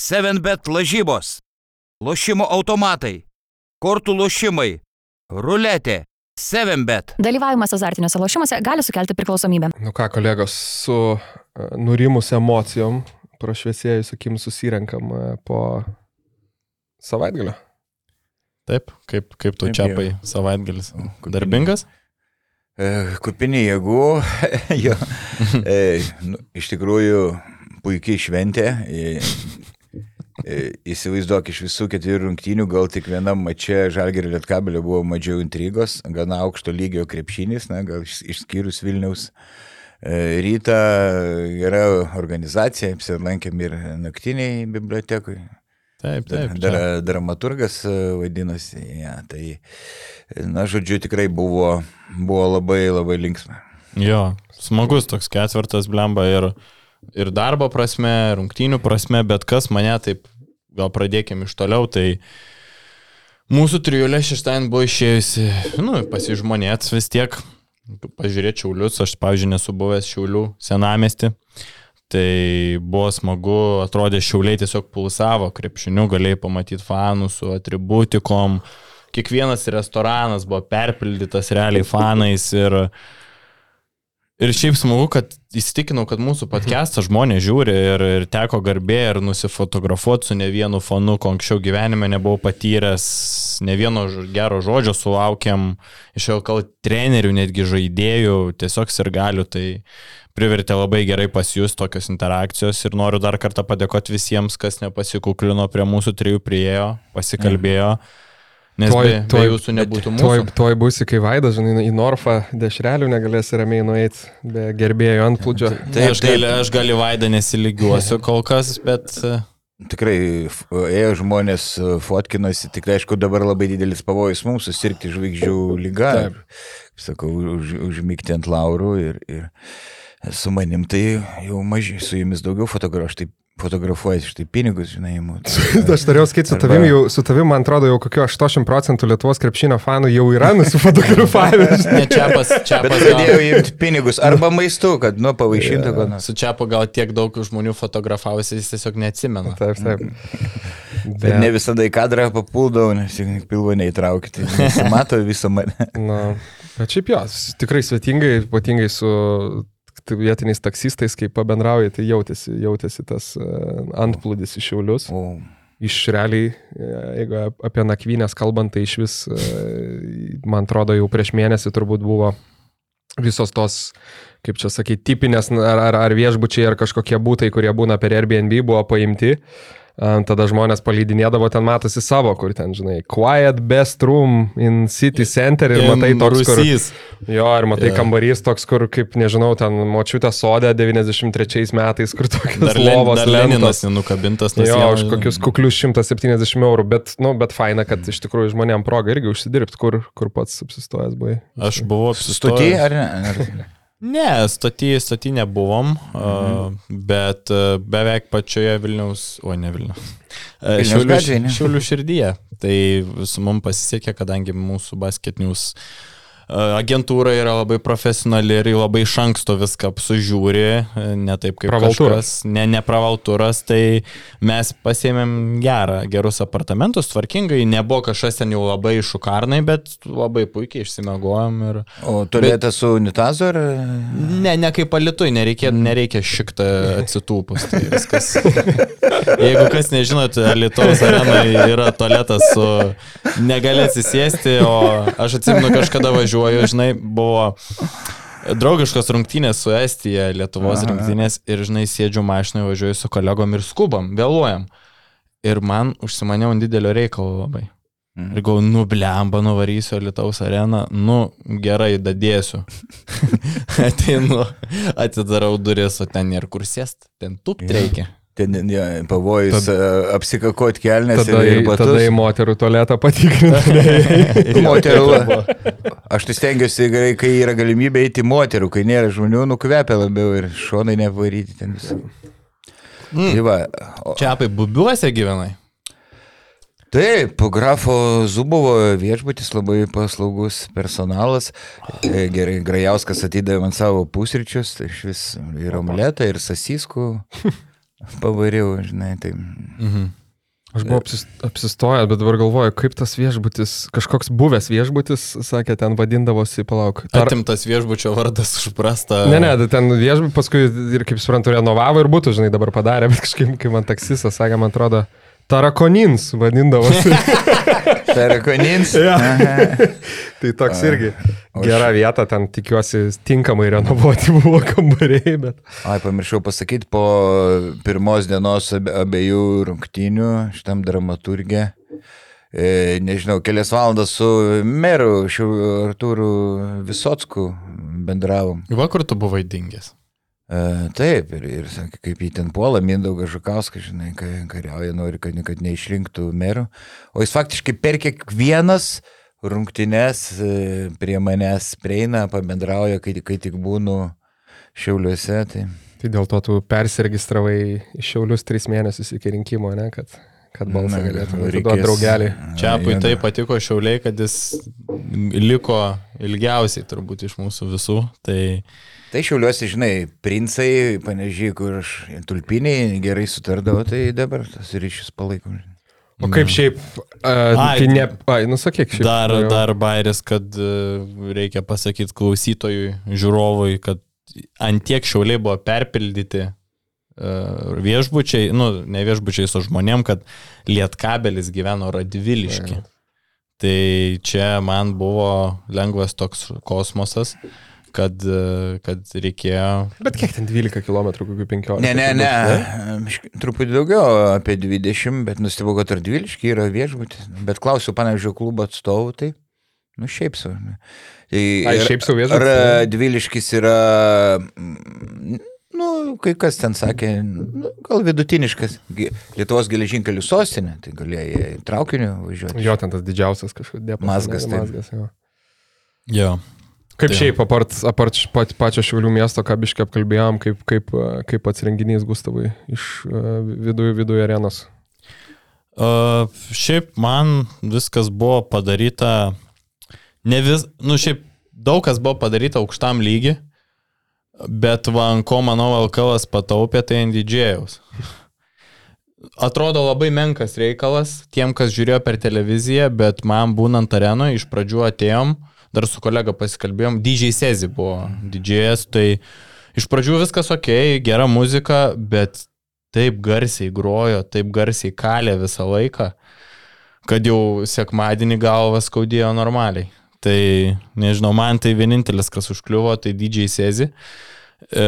7bet lažybos, lošimo automatai, kortų lošimai, ruletė, 7bet. Dalyvavimas azartiniuose lošimuose gali sukelti priklausomybę. Nu ką, kolegos, su e, nurimus emocijom, prašviesėjus akim susirenkam e, po savaitgalio. Taip, kaip, kaip tu čiapai jau. savaitgalis. Kupini. Darbingas? E, Kupini jėgų, jo, e, nu, iš tikrųjų puikiai šventė. E, Įsivaizduok, iš visų keturių rungtynių gal tik vienam mače Žalgerio Lietkabelio buvo mažiau intrigos, gana aukšto lygio krepšinis, na, gal iš- išskyrus Vilniaus e, rytą, gera organizacija, apsilankėm ir naktiniai bibliotekui. Taip, Dar, taip. dar, čia- dramaturgas e, vadinasi, ja, tai, na, žodžiu, tikrai buvo, buvo labai, labai linksma. Jo, smagus toks ketvirtas blemba ir, ir darbo prasme, rungtynių prasme, bet kas mane taip, gal pradėkime iš toliau, tai mūsų trijulė šeštąjį buvo išėjusi, nu, pasižmonėts vis tiek, pažiūrėti šiaulius, aš, pavyzdžiui, nesu buvęs šiaulių senamesti. Tai buvo smagu, atrodė šiauliai tiesiog pulsavo krepšiniu, galėjai pamatyti fanų su atributikom, kiekvienas restoranas buvo perpildytas realiai fanais ir, ir šiaip smagu, kad įsitikinau, kad mūsų podcastą žmonės žiūri ir, ir teko garbė ir nusifotografuoti su ne vienu fanu, ko anksčiau gyvenime nebuvau patyręs, ne vieno gero žodžio sulaukėm, iš jau kal trenerių, netgi žaidėjų, tiesiog ir galiu, tai privertė labai gerai pasijus tokios interakcijos ir noriu dar kartą padėkoti visiems, kas nepasikuklino prie mūsų trijų priejo, pasikalbėjo. Nes Tuoj- be, be tuoj- jūsų nebūtų mūsų. tuoj būsi, kai Vaidas, žinai, į Norfą dešrelių negalės ramiai nueiti be gerbėjų antplūdžio. Tai aš gali, aš gali vaidą nesilygiuosiu kol kas, bet e, Tikrai ėjo žmonės, e, fotkinosi, tik aišku, dabar labai didelis pavojus mums susirgti žvaigždžių lygą. Sakau, už, užmygti ant laurų ir, ir su manim tai jau mažiau, su jumis daugiau fotografuoju, aš taip fotografuoju, štai pinigus, žinai, imu. Aš turėjau skaityti su Arba- tavimi, jau, su tavimi, man atrodo, jau kokio 80 procentų Lietuvos krepšinio fanų jau yra nusifotografavę. ne čiapas, Bet čiapas pradėjau gal, imti pinigus arba maistu, kad, nu, pavaišintų, kad, su čiapu gal tiek daug žmonių fotografavosi, jis tiesiog neatsimena. Taip, taip. Bet ne visada į kadrą papuldavau, nes pilvo neįtraukti. Nesimato visą mane. Na, bet šiaip jos, tikrai svetingai, ypatingai su vietiniais taksistais, kai pabendrauji, tai jautėsi, jautėsi tas uh, antplūdis iš Šiaulius. O, Iš realiai, e, jeigu ap- apie nakvynės kalbant, tai iš vis, e, man atrodo, jau prieš mėnesį turbūt buvo visos tos, kaip čia sakyti, tipinės ar, ar, ar viešbučiai, ar kažkokie būtai, kurie būna per Airbnb, buvo paimti. Am, Tada žmonės palydinėdavo, ten matosi savo, kur ten, žinai, quiet best room in city center ir matai toks, kur... Rusys. Jo, ir matai yeah. kambarys toks, kur, kaip nežinau, ten močiutė sodė 93 metais, kur tokios Dar, lovos dar lentos. Leninas nenukabintas. nuo Jo, sienos, už kokius kuklius 170 eurų, bet, nu, bet faina, kad iš tikrųjų žmonėm proga irgi užsidirbti, kur, kur pats apsistojęs buvai. Aš buvau apsistojęs. ar ne? Ar... Ne, stoti, stoti nebuvom, mhm. bet beveik pačioje Vilniaus, o ne Vilniaus. Vilniaus Šiaulių, gatvėje, ne? šiaulių širdyje. Tai su mums pasisekė, kadangi mūsų basketinius uh, agentūra yra labai profesionali ir labai iš anksto viską apsužiūri, uh, ne taip kaip Pravaltūras. kažkas, ne, ne pravaltūras, tai mes pasėmėm gerą, gerus apartamentus, tvarkingai, nebuvo kažkas ten jau labai šukarnai, bet labai puikiai išsimegojom ir... O tualetas su unitazu ar... Ne, ne kaip alitui, nereikia, nereikia šiktą atsitūpus. Tai viskas. Jeigu kas nežinot, Lietuvos arenoje yra tualetas su negali atsisėsti, o aš atsimenu kažkada važiuoju, žinai, buvo draugiškos rungtynės su Estija, Lietuvos Aha. rungtynės ir, žinai, sėdžiu mašinoje, važiuoju su kolegom ir skubam, vėluojam. Ir man užsimaniau ant didelio reikalo labai. Mhm. Ir gau, nu blemba, nuvarysiu Lietuvos areną, nu gerai, dadėsiu. Ateinu, atidarau duris, o ten ir kur sėst, ten tupt Jo. reikia. Ten ja, pavojus Tad- Tad, apsikakot kelnes Tada, ir, ir batus. tada į moterų tualetą patikrinti. Moterų. Aš tai stengiuosi, gerai, kai yra galimybė eiti moterų, kai nėra žmonių, nukvepia labiau ir šonai nevaryti ten visą. Mm. Tai va, o, Čia apie bubiuose gyvenai. taip, grafo Zubovo viešbutis labai paslaugus personalas. E, Gerai, Grajauskas atidavė man savo pusryčius, tai iš vis ir omletą, ir sasiskų. pavariau, žinai, tai Mhm. Aš buvau apsis, apsistojęs, bet dabar galvoju, kaip tas viešbutis, kažkoks buvęs viešbutis, sakė, ten vadindavosi, palauk. Tar... Atimtas viešbučio vardas užprasta. Ne, ne, tai ten viešbutis paskui ir, kaip suprantu, renovavo ir būtų, žinai, dabar padarė, bet kažkaip, kai man taksistas sakė, man atrodo, Tarakonins vadindavosi. Tarakonins. Aha. tai toks irgi gera vieta, ten tikiuosi tinkamai renovuoti buvo kambariai, bet... Ai, pamiršau pasakyti, po pirmos dienos abiejų rungtynių šitam dramaturgė, e, nežinau, kelias valandas su meru šių Artūrų Visotsku bendravom. Vakar tu buvai dingęs. E, taip, ir, ir sakė, kaip jį ten puola, Mindaugas Žukauskas, žinai, kai kariauja, nori, kad, kad neišrinktų merų. O jis faktiškai per kiekvienas rungtynes e, prie manęs prieina, pabendrauja, kai, kai tik būnu šiauliuose. Tai... Tai dėl to tu persiregistravai iš Šiaulius tris mėnesius iki rinkimo, ne, kad, kad balsą galėtum atiduoti draugelį. Čia Jo, apui jo. tai patiko šiauliai, kad jis liko ilgiausiai turbūt iš mūsų visų. Tai Tai šiauliuosi, žinai, princai, panežiai, kur aš tulpiniai gerai sutardavau, tai dabar tas ryšius palaikom. O kaip šiaip, uh, Ai, tai ne, ai, nusakyk šiaip. dar, norėjau- dar bairis, kad e, reikia pasakyti klausytojui, žiūrovui, kad antiek šiauliai buvo perpildyti e, viešbučiai, nu, ne viešbučiai su žmonėm, kad lietkabelis gyveno radviliški. Tai čia man buvo lengvas toks kosmosas, kad, kad reikėjo Bet kiek ten 12 km, kokių 15? Ne, ne, ne, biškį- truputį daugiau, apie 20, bet nustebau, kad ar 12 yra viešbutis. Bet klausiu, panežiau, klubo atstovų, tai, nu, šiaip savo. ne. Tai, Ai, ir- šiaip sau viešbutis, Ar ne? 12 yra, nu, kai kas ten sakė, nu, gal vidutiniškas. Lietuvos geležinkelių sostinė, tai galėjai traukiniu važiuoti. Jo, ten tas didžiausias kažkoks depas. Mazgas, ne, mazgas jo. Jo. Kaip Tai- šiaip, apart, apart pat, pačio Šiaulių miesto, ką biškai apkalbėjom, kaip, kaip, kaip pats renginys Gustavai iš uh, viduje vidu arenos. Uh, šiaip man viskas buvo padaryta, ne vis, nu šiaip daug kas buvo padaryta aukštam lygi, bet va, ant ko manau LKL pataupė, tai ant didžėjaus. Atrodo labai menkas reikalas tiem, kas žiūrėjo per televiziją, bet man būnant arenoje iš pradžių atėjom, dar su kolega pasikalbėjom, DJ Sezi buvo didžėjas, tai iš pradžių viskas ok, gera muzika, bet taip garsiai grojo, taip garsiai kalė visą laiką, kad jau sekmadienį galvas skaudėjo normaliai. Tai nežinau, man tai vienintelis, kas užkliuvo, tai DJ Sezi. E,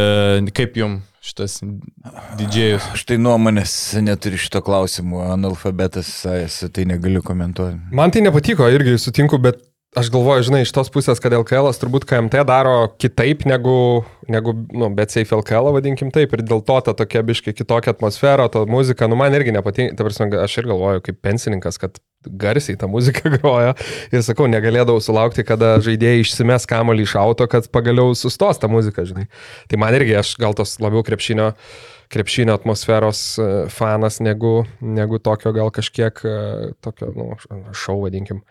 kaip jum šitas didžėjus? Aš tai nuomonės neturiu šito klausimu, analfabetas, esu, tai negaliu komentuoti. Man tai nepatiko, irgi sutinku, bet aš galvoju, žinai, iš tos pusės, kad LKL turbūt KMT daro kitaip negu, negu nu, bet safe LKL, vadinkim taip, ir dėl to ta tokia biškai kitokia atmosfera, ta muzika, nu man irgi nepatinka, ta prasme, aš ir galvoju kaip pensininkas, kad garsiai ta muzika groja ir sakau, negalėdavau sulaukti, kada žaidėjai išsimes kamuolį iš auto, kad pagaliau sustos ta muzika, žinai. Tai man irgi, aš gal tos labiau krepšinio krepšinio atmosferos e, fanas negu, negu tokio gal kažkiek e, tokio, nu, šau vadinkim.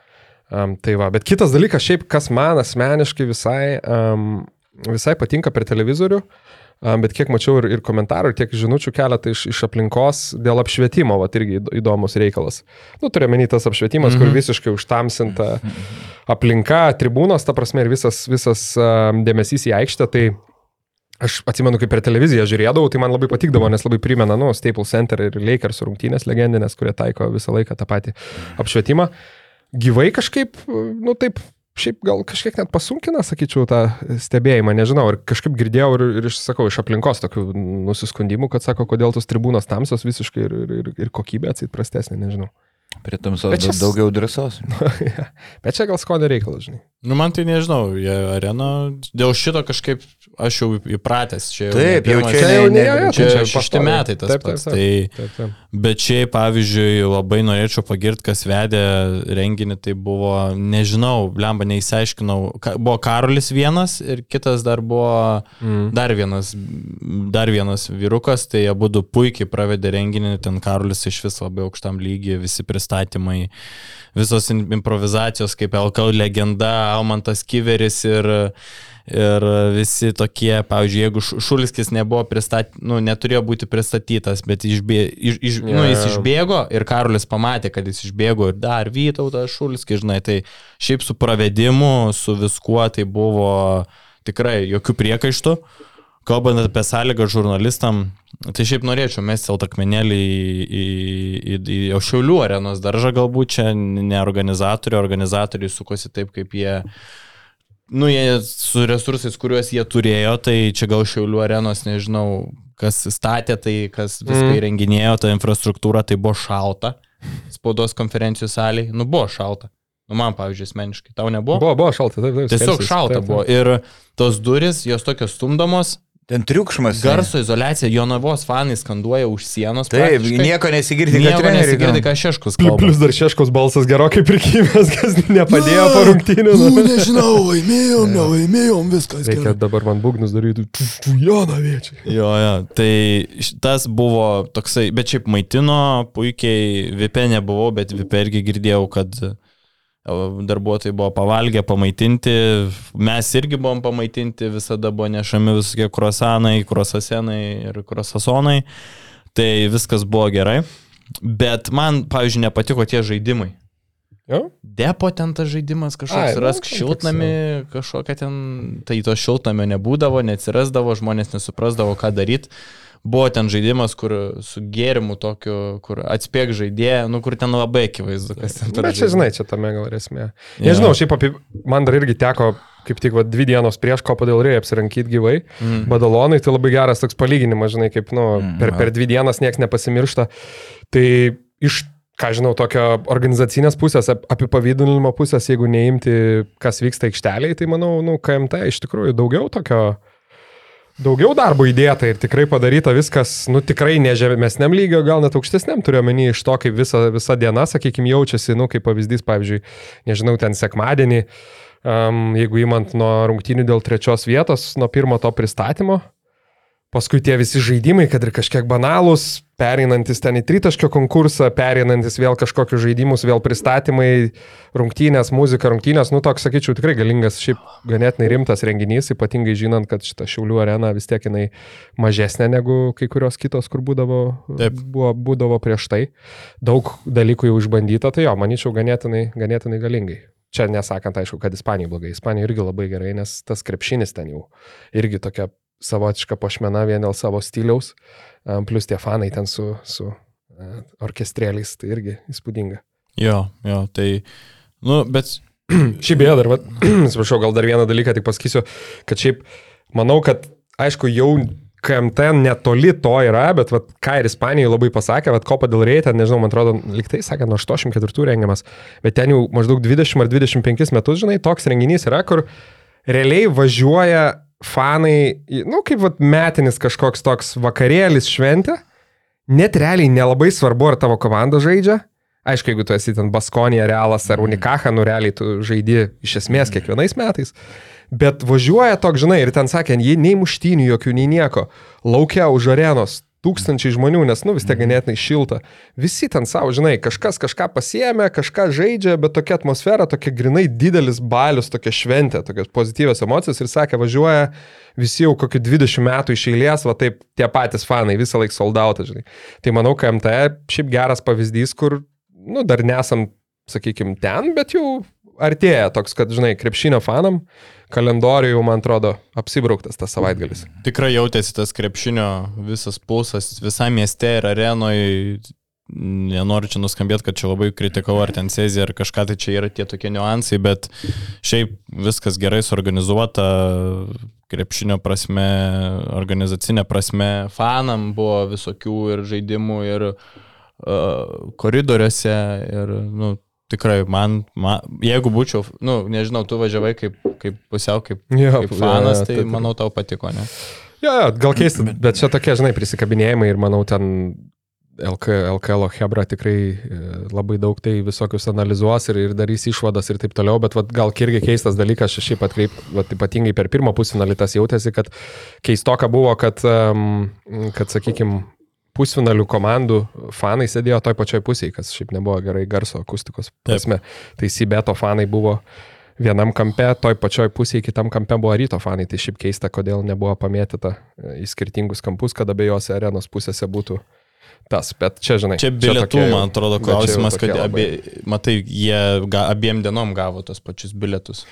Um, tai va, bet kitas dalykas, šiaip kas man asmeniškai visai, um, visai patinka per televizorių, um, bet kiek mačiau ir, ir komentarų, tiek žinučių keletą iš, iš aplinkos dėl apšvietimo, va, irgi įd- įdomus reikalas. Nu, turiu menį tas apšvietimas, mm -hmm. kur visiškai užtamsinta aplinka, tribūnos, ta prasme, ir visas, visas um, dėmesys į aikštę, tai Aš atsimenu, kaip per televiziją žiūrėdavau, tai man labai patikdavo, nes labai primena, nu, Staples Center ir Lakers rungtynės legendinės, kurie taiko visą laiką tą patį apšvietimą. Gyvai kažkaip, nu taip, šiaip gal kažkiek net pasunkina, sakyčiau, tą stebėjimą, nežinau, ir kažkaip girdėjau ir, ir sakau, iš aplinkos tokių nusiskundimų, kad sako, kodėl tos tribūnos tamsos visiškai ir, ir, ir, ir kokybė atsit prastesnė, nežinau. Prie tamsos čia daugiau drąsos. Bet čia gal skonio reikalas, žinai. Nu, man tai nežinau, jie arena, dėl šito kažkaip aš jau įpratęs. Čia jau Taip, jau čia Čia jau ne- ne, čia tai šešti metai tas Taip, taip, pats, taip. tai- Taip, taip. Bet šiaip, pavyzdžiui, labai norėčiau pagirti, kas vedė renginį, tai buvo, nežinau, blemba, neįsiaiškinau, Ka- buvo Karolis vienas ir kitas dar buvo Mm. dar vienas, dar vienas vyrukas, tai abu du puikiai pravedė renginį, ten Karolis iš vis labai aukštam lygiai, visi pristatymai, visos improvizacijos kaip LKL legenda, Almantas Kiveris ir Ir visi tokie, pavyzdžiui, jeigu Šu- Šulskis nebuvo pristatytas, nu, neturėjo būti pristatytas, bet išbė, iš, iš, Jo, nu, jis išbėgo ir Karolis pamatė, kad jis išbėgo ir dar Vytautas Šulskis, žinai, tai šiaip su pravedimu, su viskuo tai buvo tikrai jokių priekaištų. Kalbant apie sąlygą žurnalistam, tai šiaip norėčiau mesti Altakmenėlį į, į, į, į jau Šiaulių arenos daržą, galbūt čia ne organizatoriai, organizatoriai sukosi taip, kaip jie, nu, jie su resursais, kuriuos jie turėjo, tai čia gal Šiaulių arenos, nežinau, kas statė, tai kas viską Mm. įrenginėjo, ta infrastruktūra, tai buvo šalta, spaudos konferencijų saliai, nu buvo šalta. Nu, man, pavyzdžiui, asmeniškai, tau nebuvo? Buvo, buvo šalta, taip, taip. Tiesiog skelsis, šalta taip, taip. buvo. Ir tos duris, jos tokios stumdomos, Ten triukšmas. garso izolacija, Jonavos fanai skanduoja už sienos. Taip, nieko nesigirdi, kad Nieko nesigirdi, ką Šeškus kalba. Plius dar šeškos balsas gerokai prikymęs, kas nepadėjo po rungtynių. Nu, nežinau, laimėjom, nelaimėjom, viskas Reikia gerai. dabar man būgnus daryti. Joną viečiai. Jo, jo, tai tas buvo toksai, bet šiaip maitino puikiai, VP nebuvau, bet VP irgi girdėjau, kad darbuotojai buvo pavalgę, pamaitinti, mes irgi buvom pamaitinti, visada buvo nešami visokie kruosanai, kruosasenai ir kruosasonai, tai viskas buvo gerai, bet man, pavyzdžiui, nepatiko tie žaidimai. Jo? Depo ten tas žaidimas kažkoks, Ai, nu, rask ten šiltnami, kažkokia ten, tai to šiltnamio nebūdavo, neatsirasdavo, žmonės nesuprasdavo, ką daryti. Buvo ten žaidimas, kur su gėrimu tokiu, kur atspėk žaidėją, nu kur ten labai akivaizdu, kas ten per Bet čia, žinai, čia tame gal esmė. Nežinau, šiaip apie, man dar irgi teko, kaip tik va, dvi dienos prieš kopą dėl rėjai apsirankyti gyvai. Mm. Badalonai tai labai geras toks palyginimas, žinai, kaip, nu, Mm, per, per dvi dienas niekas nepasimiršta. Tai iš, ką žinau, tokio organizacinės pusės, ap- apipavydalinimo pusės, jeigu neimti, kas vyksta aikšteliai, tai manau, nu, KMT iš tikrųjų daugiau tokio Daugiau darbo įdėta ir tikrai padaryta viskas, nu tikrai ne žemesniam lygio, gal net aukštesniam turiu menį iš to, kaip visa, visa diena, sakykime, jaučiasi, nu kaip pavyzdys, pavyzdžiui, nežinau, ten sekmadienį, um, jeigu įmant nuo rungtynių dėl trečios vietos, nuo pirmo to pristatymo, paskui tie visi žaidimai, kad ir kažkiek banalūs, pereinantis ten į tritaškio konkursą, pereinantis vėl kažkokius žaidimus, vėl pristatymai, rungtynės, muzika, rungtynės, nu toks, sakyčiau, tikrai galingas, šiaip ganėtinai rimtas renginys, ypatingai žinant, kad šita Šiaulių arena vis tiek jinai mažesnė negu kai kurios kitos, kur būdavo, Taip. buvo, būdavo prieš tai. Daug dalykų jau išbandyta, tai jo, manyčiau, ganėtinai, ganėtinai galingai. Čia nesakant, aišku, kad Ispanija blogai. Ispanija irgi labai gerai, nes tas krepšinis ten jau irgi tokia savotiška pošmena vien dėl savo stiliaus, em, plus tie fanai ten su, su e, orkestrėliais, tai irgi įspūdinga. Jo, jo, tai, nu, bet Šiaip beje, dar, vat, atsiprašau, gal dar vieną dalyką tik pasakysiu, kad šiaip manau, kad aišku jau KMT netoli to yra, bet vat, ką ir Ispanijoje labai pasakė, kad Kopa dėl Reitė, nežinau, man atrodo, liktai sakė, nuo 84 rengiamas, bet ten jau maždaug 20 ar 25 metus, žinai, toks renginys yra, kur realiai važiuoja fanai, nu, kaip vat, metinis kažkoks toks vakarėlis šventė, net realiai nelabai svarbu, ar tavo komanda žaidžia. Aišku, jeigu tu esi ten Baskonija, Realas ar Unikaha, nu realiai tu žaidi iš esmės kiekvienais metais. Bet važiuoja toks, žinai, ir ten sakė, nei muštynių jokių, nei nieko. Laukia už arenos tūkstančiai žmonių, nes, nu, vis tiek ganėtinai šilta. Visi ten savo, žinai, kažkas kažką pasiemė, kažką žaidžia, bet tokia atmosfera, tokia grinai didelis balius, tokia šventė, tokios pozityvios emocijos ir sakė, važiuoja visi jau kokiu 20 metų iš eilės, va taip tie patys fanai, visą laiką soldauta, žinai. Tai manau, KMT šiaip geras pavyzdys, kur, nu, dar nesam, sakykime, ten, bet jau artėja toks, kad, žinai, krepšinio fanam kalendoriui jau, man atrodo, apsibrauktas tas savaitgalis. tikrai jautėsi tas krepšinio visas pulsas visam mieste ir arenoje. Nenoriu čia nuskambėti, kad čia labai kritikau ar ten sezija ar kažką, tai čia yra tie tokie niuansai, bet šiaip viskas gerai suorganizuota, krepšinio prasme, organizacinė prasme, fanam buvo visokių ir žaidimų, ir uh, koridoriuose, ir, nu, tikrai man, man, jeigu būčiau, nu, nežinau, tu važiavai kaip, kaip pusiau, kaip, Jo, kaip fanas, jo, tai taip, taip. manau tau patiko, ne? Jo, jo, gal keista, bet čia tokie, žinai, prisikabinėjimai ir manau ten LK, LKL Hebra tikrai e, labai daug tai visokius analizuos ir, ir darys išvadas ir taip toliau, bet vat, gal irgi keistas dalykas, aš šiaip atkreip, vat, ypatingai per pirmą pusfinalį tas jautėsi, kad keistoka buvo, kad, um, kad sakykime, pusfinalių komandų fanai sėdėjo toj pačioj pusėje, kas šiaip nebuvo gerai garso akustikos prasme. Tai Sibeto fanai buvo vienam kampe, toj pačioj pusėje, kitam kampe buvo ryto fanai. Tai šiaip keista, kodėl nebuvo pamėtyta e, į skirtingus kampus, kad abiejose arenos pusėse būtų tas. Bet čia, žinai. Čia bilietų, tokie jau- man atrodo, čia klausimas, kad tokie labai- abie, matai, jie ga, abiem dienom gavo tos pačius bilietus.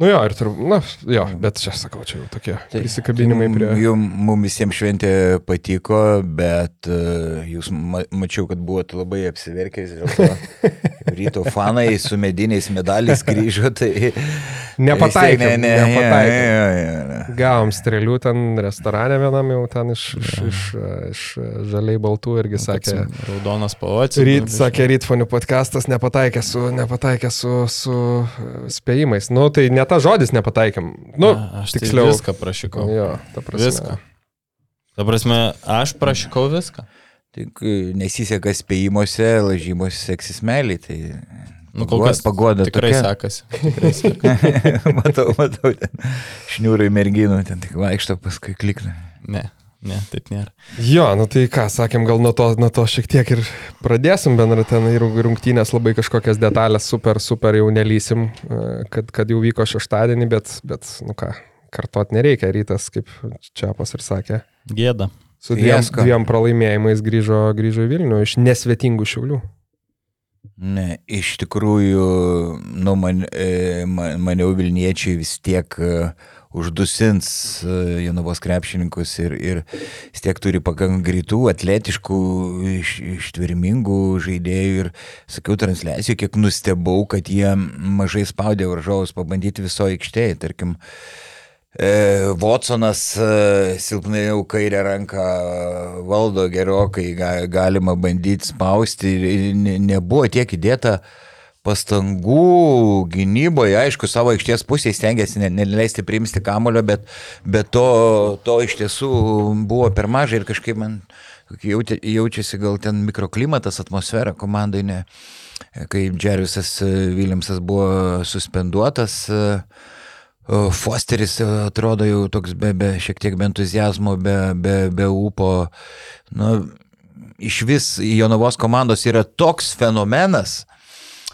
Nu jo, ir turbūt, na, jo, bet čia sakau, čia jau tokie prisikabinimai prie... Jums mums visiems šventė patiko, bet uh, jūs ma mačiau, kad buvote labai apsiverkęs dėl to. Ryto fanai su mediniais medaliais grįžo, tai... Nepataikėm, Ne, ne, nepataikėm. ne, ne, ne. Gavom strėlių ten restorane vienam jau ten iš, iš, iš, iš žaliai baltų irgi sakė. Raudonas pavocis. Ryt, sakė, rytfonių podcastas nepataikė su, nepataikė su, su spėjimais. Nu, tai ne ta žodis nepataikėm. Nu, aš tiksliau. tiksliau. Viską prašykau. Jo, ta prasme. Viską. Ta prasme, aš prašykau viską. Tik e, nesiseka spėjimuose, lažymuose seksis meiliai, tai... Nu, kol kas pagoda Tikrai tokia. sekasi. Tikrai sekasi. matau, matau, ten šniūrai merginų, ten tik vaikšto, paskui klikna. Ne, ne, taip nėra. Jo, nu tai ką, sakėm, gal nuo to, nuo to šiek tiek ir pradėsim bendrą ten ir rungtynės labai kažkokias detalės super, super jau nelysim, e, kad, kad jau vyko šeštadienį, bet, bet, nu ką, kartot nereikia, rytas, kaip Čiapas ir sakė, Gėda. su dviem, Fiasko. dviem pralaimėjimais grįžo, grįžo į Vilnių iš nesvetingų šiaulių. Ne, iš tikrųjų, nu, man, e, man, maniau Vilniečiai vis tiek e, uždusins e, Jonavos krepšininkus ir, ir vis tiek turi pakankamai greitų, atletiškų, iš, ištvermingų žaidėjų ir sakiau transliacijų, kiek nustebau, kad jie mažai spaudė varžovus pabandyti visoje aikštėje, tarkim. E, Watsonas e, silpnai jau kairę ranką valdo gerokai, ga, galima bandyti spausti ne, nebuvo tiek įdėta pastangų gynyboje, aišku, savo aikštės pusėje stengiasi ne- neleisti priimti kamulio, bet, bet to, to iš tiesų buvo per mažai ir kažkaip man jaučiasi gal ten mikroklimatas, atmosfera komandai, ne, kai Džervisas Viljamsas buvo suspenduotas. e, Fosteris e, atrodo jau toks be, be šiek tiek be entuzijazmo, be, be, be ūpo. Nu, iš vis Jonavos komandos yra toks fenomenas, e,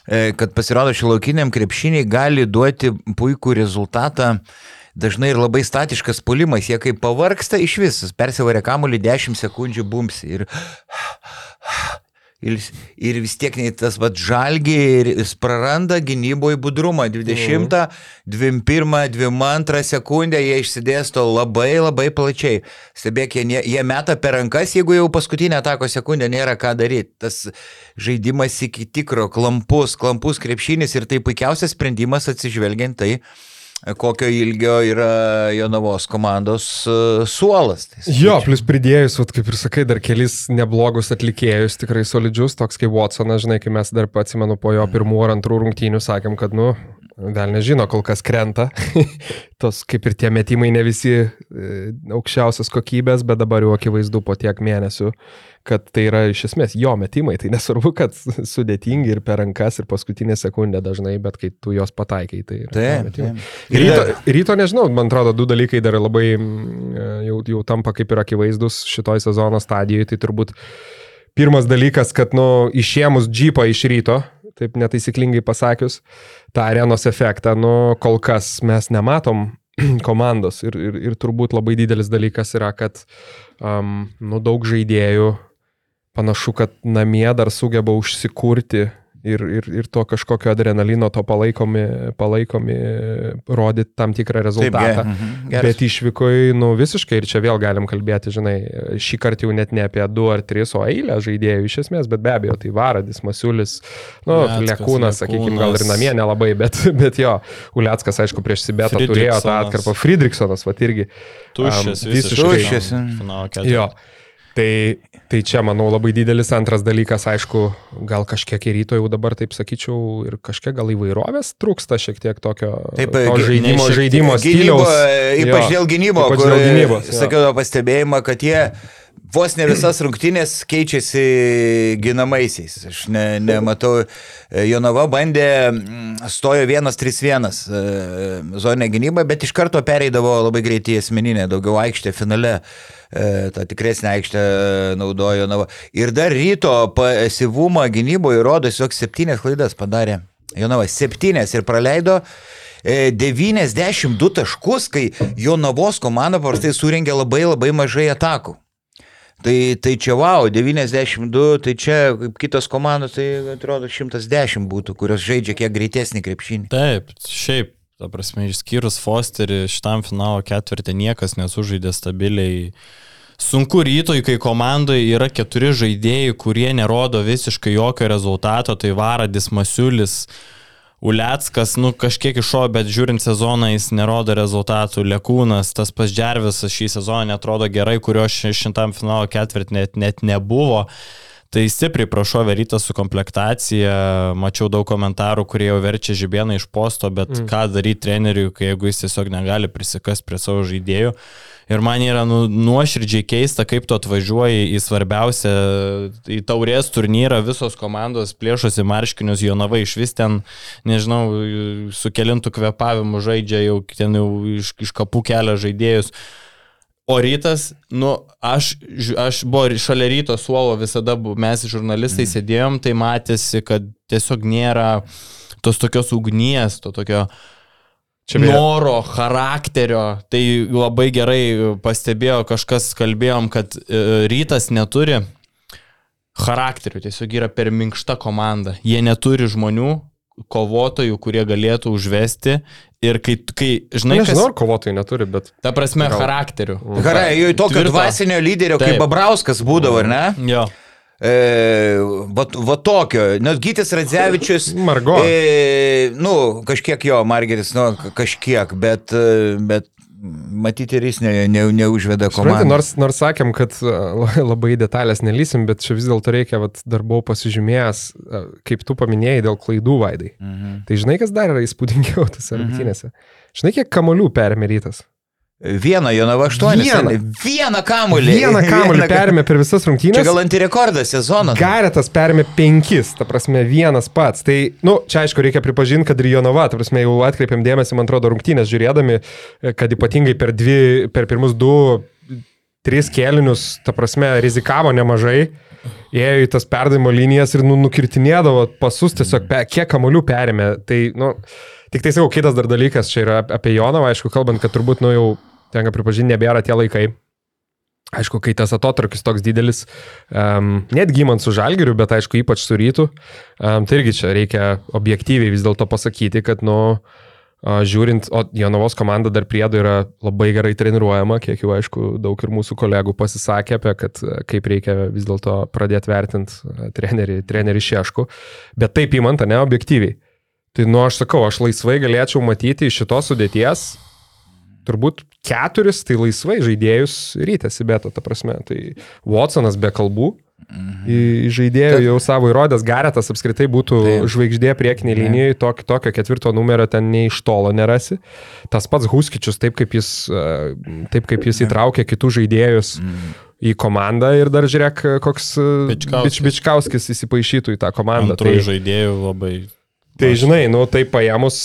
kad pasirodo šilaukiniam krepšiniai gali duoti puikų rezultatą. Dažnai ir labai statiškas pulimas, jie kaip pavarksta iš vis, persivarė kamuolį 10 sekundžių bumsi ir, ir, ir vis tiek nei tas vad žalgi ir jis praranda gynyboje budrumą. 20, 21, 22 sekundę jie išsidėsto labai labai plačiai. Stebėk, jie, jie meta per rankas, jeigu jau paskutinę atako sekundę nėra ką daryti. Tas žaidimas iki tikro, klampus, klampus krepšinis ir tai puikiausias sprendimas atsižvelgiant tai, kokio ilgio yra Jonavos komandos e, suolas. Tai Jo, plus pridėjus, vat, kaip ir sakai, dar kelis neblogus atlikėjus, tikrai solidžius, toks kaip Watsonas, žinai, kai mes dar atsimenu po jo pirmų ar antrų rungtynių sakėm, kad, nu, gal nežino, kol kas krenta. Tos kaip ir tie metimai ne visi e, aukščiausios kokybės, bet dabar jau akivaizdu po tiek mėnesių, kad tai yra iš esmės jo metimai. Tai nesvarbu, kad sudėtingi ir per rankas, ir paskutinę sekundę dažnai, bet kai tu jos pataikai, tai yra Taip, taip. Ryto, ryto nežinau, man atrodo, du dalykai dar labai mm, jau, jau tampa kaip ir akivaizdus šitoj sezono stadijoje. Tai turbūt pirmas dalykas, kad, nu, išėmus džipą iš ryto, taip netaisyklingai pasakius, tą arenos efektą, nu, kol kas mes nematom komandos. Ir, ir, ir turbūt labai didelis dalykas yra, kad, um, nu, daug žaidėjų panašu, kad namie dar sugeba užsikurti ir, ir, ir to kažkokio adrenalino, to palaikomi, palaikomi rodyti tam tikrą Taip, rezultatą. ge- mhm. Bet išvykoje, nu visiškai, ir čia vėl galim kalbėti, žinai, šį kartą jau net ne apie du ar tris, o eilę žaidėjų iš esmės, bet be abejo, tai Varadis, Masiulis, nu, Uleckas, Lekūnas, sakykime, gal ir namie nelabai, bet, bet jo, Uleckas, aišku, prieš Sibetą turėjo tą Fridriksonas. atkarpą, Friedrichsonas, va irgi. Tuščias, Am, visiškai. Tuščias. Finalo ketvirtį. Tai, tai čia, manau, labai didelis antras dalykas, aišku, gal kažkiek ir ryto jau dabar, taip sakyčiau, ir kažkiek gal įvairovės trūksta šiek tiek tokio Taip, to žaidimo, ne šiek žaidimo Gynybo, stiliaus. ypač Jo. dėl gynybo, Ypač kur dėl gynybos, sakiau pastebėjimą, kad jie vos ne visas rungtynės keičiasi ginamaisiais. Aš ne, nematau, e, Jonava bandė, mm, stojo 1-3-1 e, zoninę gynybą, bet iš karto pereidavo labai greitai į asmeninę, daugiau aikštė finale. E, tą tikresnę aikštę naudojo Jonava. Ir dar ryto pasyvumą gynyboje rodo, jog septynės klaidas padarė. Jonava 7 ir praleido e, 92 taškus, kai Jonavos komanda paprastai surinkia labai labai mažai atakų. Tai, tai čia wow, 92, tai čia kitos komandos, tai atrodo 110 būtų, kurios žaidžia kiek greitesnį krepšinį. Taip, šiaip, ta prasme, išskyrus Fosterį, šitam finalo ketvirtį niekas nesužaidė stabiliai. Sunku rytoj, kai komandoje yra keturi žaidėjai, kurie nerodo visiškai jokio rezultato, tai Varadis Masiulis, Uleckas, nu kažkiek išo, bet žiūrint sezoną jis nerodo rezultatų. Lekūnas, tas pas Džervisas šį sezoną netrodo gerai, kurio ši- šimtam finalo ketvirt net, net nebuvo. Tai stipriai prašovė rytą su komplektacija, mačiau daug komentarų, kurie jau verčia žibieną iš posto, bet mm. ką daryti treneriui, jeigu jis tiesiog negali prisikas prie savo žaidėjų. Ir man yra nu, nuoširdžiai keista, kaip tu atvažiuoji į svarbiausią, į taurės turnyrą, visos komandos plėšosi marškinius, Jonava iš vis ten, nežinau, su kelintų kvepavimu žaidžia, jau ten jau iš, iš kapų kelia žaidėjus. O rytas, nu, aš, aš buvo šalia ryto suolo visada, mes žurnalistai mm. sėdėjom, tai matėsi, kad tiesiog nėra tos tokios ugnies, to tokio Čia beje- noro, charakterio. Tai labai gerai pastebėjo, kažkas kalbėjom, kad e, rytas neturi charakterių, tiesiog yra per minkšta komanda. Jie neturi žmonių, kovotojų, kurie galėtų užvesti. Ir kai, kai žinai, Nežinau, kas, ar kovotojai neturi, bet ta prasme, Gal. charakterių. Gerai, jau tokio Tvirto. dvasinio lyderio kaip Taip. Babrauskas būdavo, ar ne? Jo. E, va, va tokio, nes Gytis Radzevičius. Margo. E, nu, kažkiek jo, Margeris, nu, ka- kažkiek, bet, e, bet matyti ir jis ne, ne, neužveda Supranti, komandą. nors, nors sakėm, kad a, labai detalės nelysim, bet čia vis dėlto reikia, vat, dar buvau pasižymėjęs, a, kaip tu paminėjai, dėl klaidų vaidai. Mhm. Tai žinai, kas dar yra įspūdingiau tose rungtynėse? Žinai, kiek kamolių perėmė rytas? Vieną Jonava 8. Vieną. Vieną kamulį. Vieną kamolį perėmė per visas Čia rungtynės. gal antirekordas sezono. Garetas perėmė penkis, ta prasme, vienas pats. Tai, nu, čia aišku, reikia pripažinti, kad ir Jonava, ta prasme, jau atkreipėm dėmesį, man atrodo, rungtynės žiūrėdami, e, kad ypatingai per, dvi, per pirmus du, tris kėlinius, ta prasme, rizikavo nemažai. Ėjo į tas perdavimo linijas ir nu, nukirtinėdavo pasus tiesiog, pe, kiek kamolių perėmė. Tai, nu, tik tai sakau, kitas dar dalykas čia yra apie Jonavą, aišku, kalbant, kad turbūt, nu, jau tenka pripažinti, nebėra tie laikai. Aišku, kai tas atotrukis toks didelis, um, net gimant su žalgiriu, bet aišku, ypač su rytu, um, tai irgi čia reikia objektyviai vis dėlto pasakyti, kad, nu, a, žiūrint, o Jonavos komanda dar priedo yra labai gerai treniruojama, kiek jau aišku, daug ir mūsų kolegų pasisakė apie, kad a, kaip reikia vis dėlto pradėti vertinti a, trenerį, trenerį Šešku, bet taip įmant, ne objektyviai. Tai, nu, aš sakau, aš laisvai galėčiau matyti iš šitos sudėties turbūt keturis, tai laisvai žaidėjus rytėsi beta, ta prasme. Tai Watsonas be kalbų. Į žaidėjų jau savo įrodęs, Garetas apskritai būtų Taip. žvaigždė priekinė linijai, tokio, tokio ketvirto numerio ten nei iš tolo nerasi. Tas pats Huskičius, taip kaip jis, e, taip kaip jis įtraukė kitus žaidėjus į komandą ir dar žiūrėk, koks e, Bičkauskis. Bič, Bičkauskis įsipaišytų į tą komandą. Antrųjų Tai- žaidėjų labai. Tai žinai, nu tai paėmus,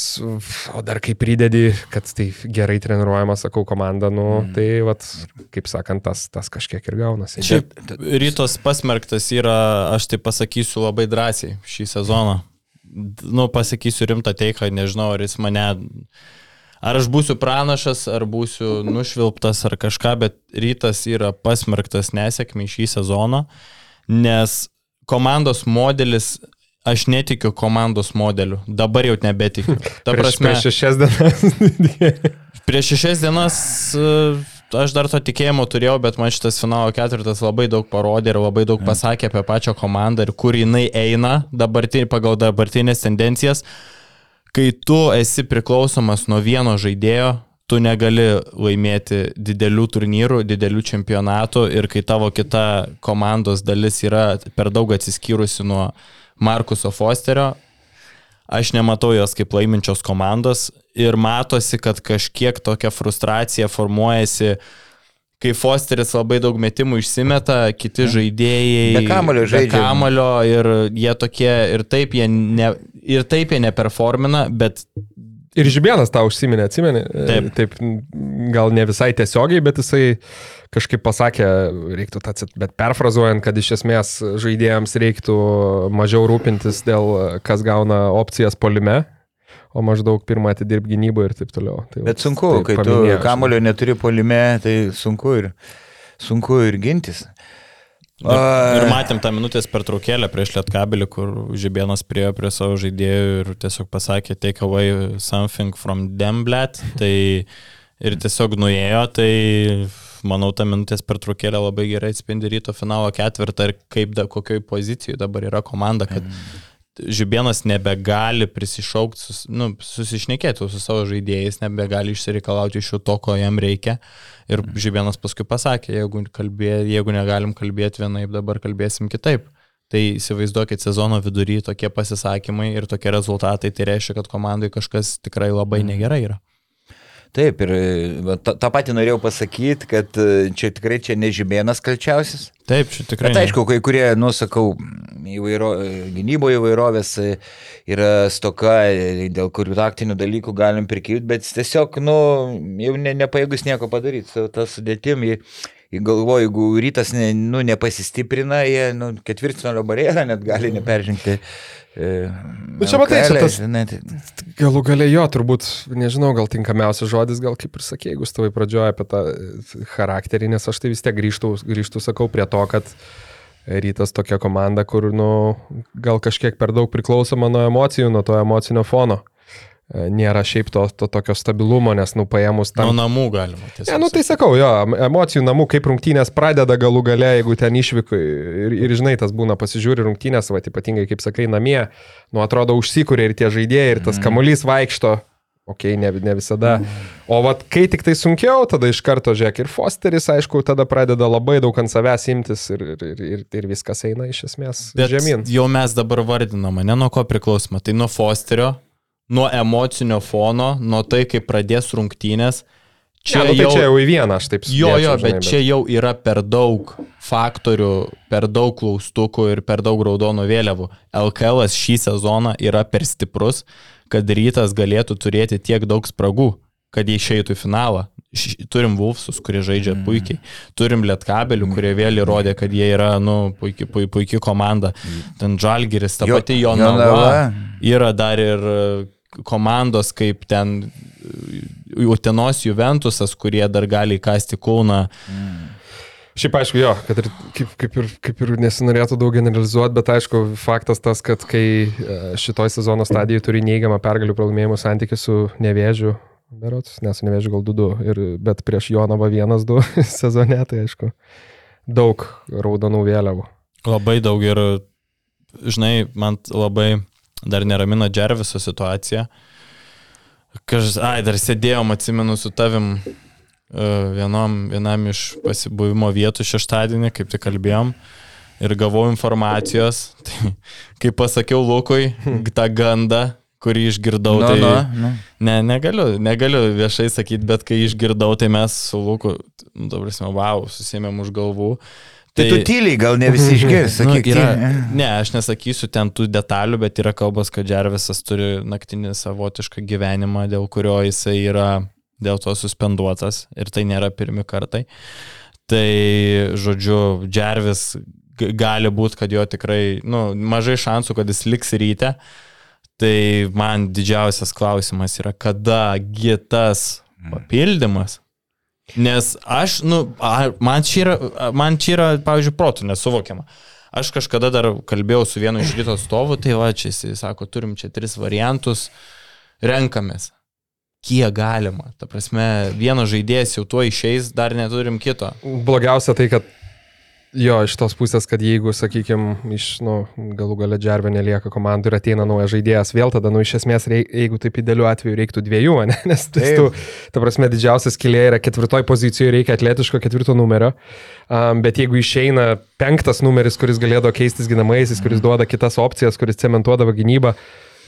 o dar kai pridedi, kad tai gerai treniruojama, sakau, komanda, nu mm. tai, vat, kaip sakant, tas, tas kažkiek ir gaunasi. Šiaip rytos pasmerktas yra, aš tai pasakysiu labai drąsiai šį sezoną. Nu, pasakysiu rimtą teiką, nežinau, ar jis mane... Ar aš būsiu pranašas, ar būsiu nušvilptas, ar kažką, bet rytas yra pasmerktas nesėkmiai šį sezoną, nes komandos modelis, aš netikiu komandos modeliu, dabar jau nebetikiu. Ta prieš, prasme, prieš šešias dienas. Prieš šešias dienas e, aš dar to tikėjimo turėjau, bet man šitas finalo ketvirtas labai daug parodė ir labai daug pasakė apie pačią komandą ir kur jinai eina dabartin, pagal dabartinės tendencijas. Kai tu esi priklausomas nuo vieno žaidėjo, tu negali laimėti didelių turnyrų, didelių čempionatų ir kai tavo kita komandos dalis yra per daug atsiskyrusi nuo Markuso Fosterio, aš nematau jos kaip laiminčios komandos ir matosi, kad kažkiek tokia frustracija formuojasi, kai Fosteris labai daug metimų išsimeta, kiti žaidėjai Be kamuolio be žaidžia. Kamulio ir jie tokie, ir taip jie, ne, ir taip jie neperformina, bet Ir Žibėnas tą užsiminė, atsimeni? Taip. Taip, gal ne visai tiesiogiai, bet jisai kažkaip pasakė, reiktų tą, bet perfrazuojant, kad iš esmės žaidėjams reiktų mažiau rūpintis dėl, kas gauna opcijas polime, o maždaug pirmą atidirbti gynyboje ir taip toliau. Tai Bet sunku, taip kai tu paminėjo, kamulio neturi polime, tai sunku ir, sunku ir gintis. Ir, ir matėm tą minutės pertraukėlę prieš Lietkabelį, kur Žibėnas priejo prie savo žaidėjų ir tiesiog pasakė take away something from them, blet. Tai ir tiesiog nuėjo, tai manau, ta minutės pertraukėlė labai gerai atspindi ryto finalo ketvirtą ir kaip, da, kokioj pozicijoje dabar yra komanda, kad Žibėnas nebegali prisišaukti, sus, nu, susišnekėti su savo žaidėjais, nebegali išsireikalauti iš jų to, ko jam reikia. Ir Žibėnas paskui pasakė, jeigu, kalbė, jeigu negalim kalbėti vienaip, dabar kalbėsim kitaip. Tai įsivaizduokit sezono vidury tokie pasisakymai ir tokie rezultatai, tai reiškia, kad komandai kažkas tikrai labai negerai yra. Taip, ir tą, tą patį norėjau pasakyti, kad e, čia tikrai čia nežymėnas kalčiausias. Taip, čia tikrai. Bet aišku, kai kurie, nusakau, įvairo, gynyboje įvairovės e, yra stoka, e, dėl kurių taktinių dalykų galim prikilti, bet tiesiog, nu, jau ne, nepajėgus nieko padaryti. Su tą sudėtim, jį, jį galvoju, jeigu rytas ne, nu, nepasistiprina, jie nu, ketvirtfinalio barjerą net gali neperžengti. Bet čia matai, čia tas- Net, Galų gale jo, turbūt, nežinau, gal tinkamiausias žodis, gal kaip ir sakė, jeigu stovai pradžioje apie tą e, charakterį, nes aš tai vis tiek grįžtų, grįžtų sakau, prie to, kad rytas tokia komanda, kur, nu, gal kažkiek per daug priklausoma nuo emocijų, nuo to emocinio fono. Nėra šiaip to, to tokio stabilumo, nes, nu, paėmus Nuo tam... namų galima. tiesiog Ne, nu tai sakau, jo, em- emocijų namų, kaip rungtynės pradeda galų gale, jeigu ten išvyko ir, ir žinai, tas būna pasižiūri rungtynės, va, ypatingai, kaip sakai, namie, nu atrodo užsikūrė ir tie žaidėjai, ir tas Mhm. kamuolys vaikšto, okay, ne, ne visada. O vat, kai tik tai sunkiau, tada iš karto žiūrėk ir Fosteris, aišku, tada pradeda labai daug ant savęs imtis ir, ir, ir, ir, ir viskas eina iš esmės Bet žemyn. jau mes dabar vardiname, ne nuo ko priklausoma. Tai nuo Fosterio, nuo emocinio fono, nuo tai, kaip pradės rungtynės. Čia, ja, nu, tai čia jau į vieną, aš taip Jo, jo, sudėčiau, bet žinai, čia jau yra per daug faktorių, per daug klaustukų ir per daug raudonų vėliavų. LKL šį sezoną yra per stiprus, kad rytas galėtų turėti tiek daug spragų, kad jie išeitų į finalą. Turim Vulfsus, kurie žaidžia puikiai. Turim Lietkabelių, kurie vėl įrodė, kad jie yra nu, puikiai pui, puiki komanda. Ten Žalgiris, ta Jo- pati Jonava. Jonava. Yra dar ir komandos kaip ten e, Utenos Juventusas, kurie dar gali įkasti Kauną. Šiaip aišku, jo, kad ir kaip, kaip, ir, kaip ir nesinorėtų daug generalizuoti, bet aišku, faktas tas, kad kai e, šitoj sezono stadijoje turi neigiamą pergalių pralaimėjimų santykių su nevėžiu, berots, nes su nevėžiu gal 2-2, ir, bet prieš Jonavą 1-2 sezone, tai aišku, daug raudonų vėliavų. Labai daug ir, žinai, man labai dar neramina Džerviso situacija. Kaž, ai, dar sėdėjom, atsimenu, su tavim e, vienom, vienam iš pasibuvimo vietų šeštadienį, kaip tik kalbėjom. Ir gavau informacijos, tai kai pasakiau Lukui tą gandą, kurį išgirdau, Nu, tai nu, nu. Ne, negaliu, negaliu viešai sakyti, bet kai išgirdau, tai mes su Luku, dabar mes, wow, susėmėm už galvų. Tai tu tyliai, gal ne visi išgirs, Nu, sakyk, yra, tyliai. ne, aš nesakysiu ten tų detalių, bet yra kalbas, kad Džervisas turi naktinį savotišką gyvenimą, dėl kurio jisai yra dėl to suspenduotas ir tai nėra pirmi kartai. Tai, žodžiu, Džervis gali būti, kad jo tikrai, nu, mažai šansų, kad jis liks ryte. Tai man didžiausias klausimas yra, kadagi tas papildymas Nes aš, nu, man čia yra, man čia yra, pavyzdžiui, protų nesuvokiama. Aš kažkada dar kalbėjau su vienu iš ryto atstovų, tai va, čia jisai sako, turim čia tris variantus, renkamės. Kiek galima. Ta prasme, vienas žaidėjas jau tuo išeis, dar neturim kito. Blogiausia tai, kad jo, iš tos pusės, kad jeigu, sakykime, iš, nu, galų gale džervė nelieka komandų ir ateina naujas žaidėjas, vėl tada, nu, iš esmės, reik, jeigu taip idealiu atveju reiktų dviejų, ne? nes tas, tu, ta prasme, didžiausias kilė yra ketvirtoj pozicijoje, reikia atletiško ketvirto numerio, um, bet jeigu išeina penktas numeris, kuris galėdavo keistis ginamaisiais, kuris duoda kitas opcijas, kuris cementuodavo gynybą,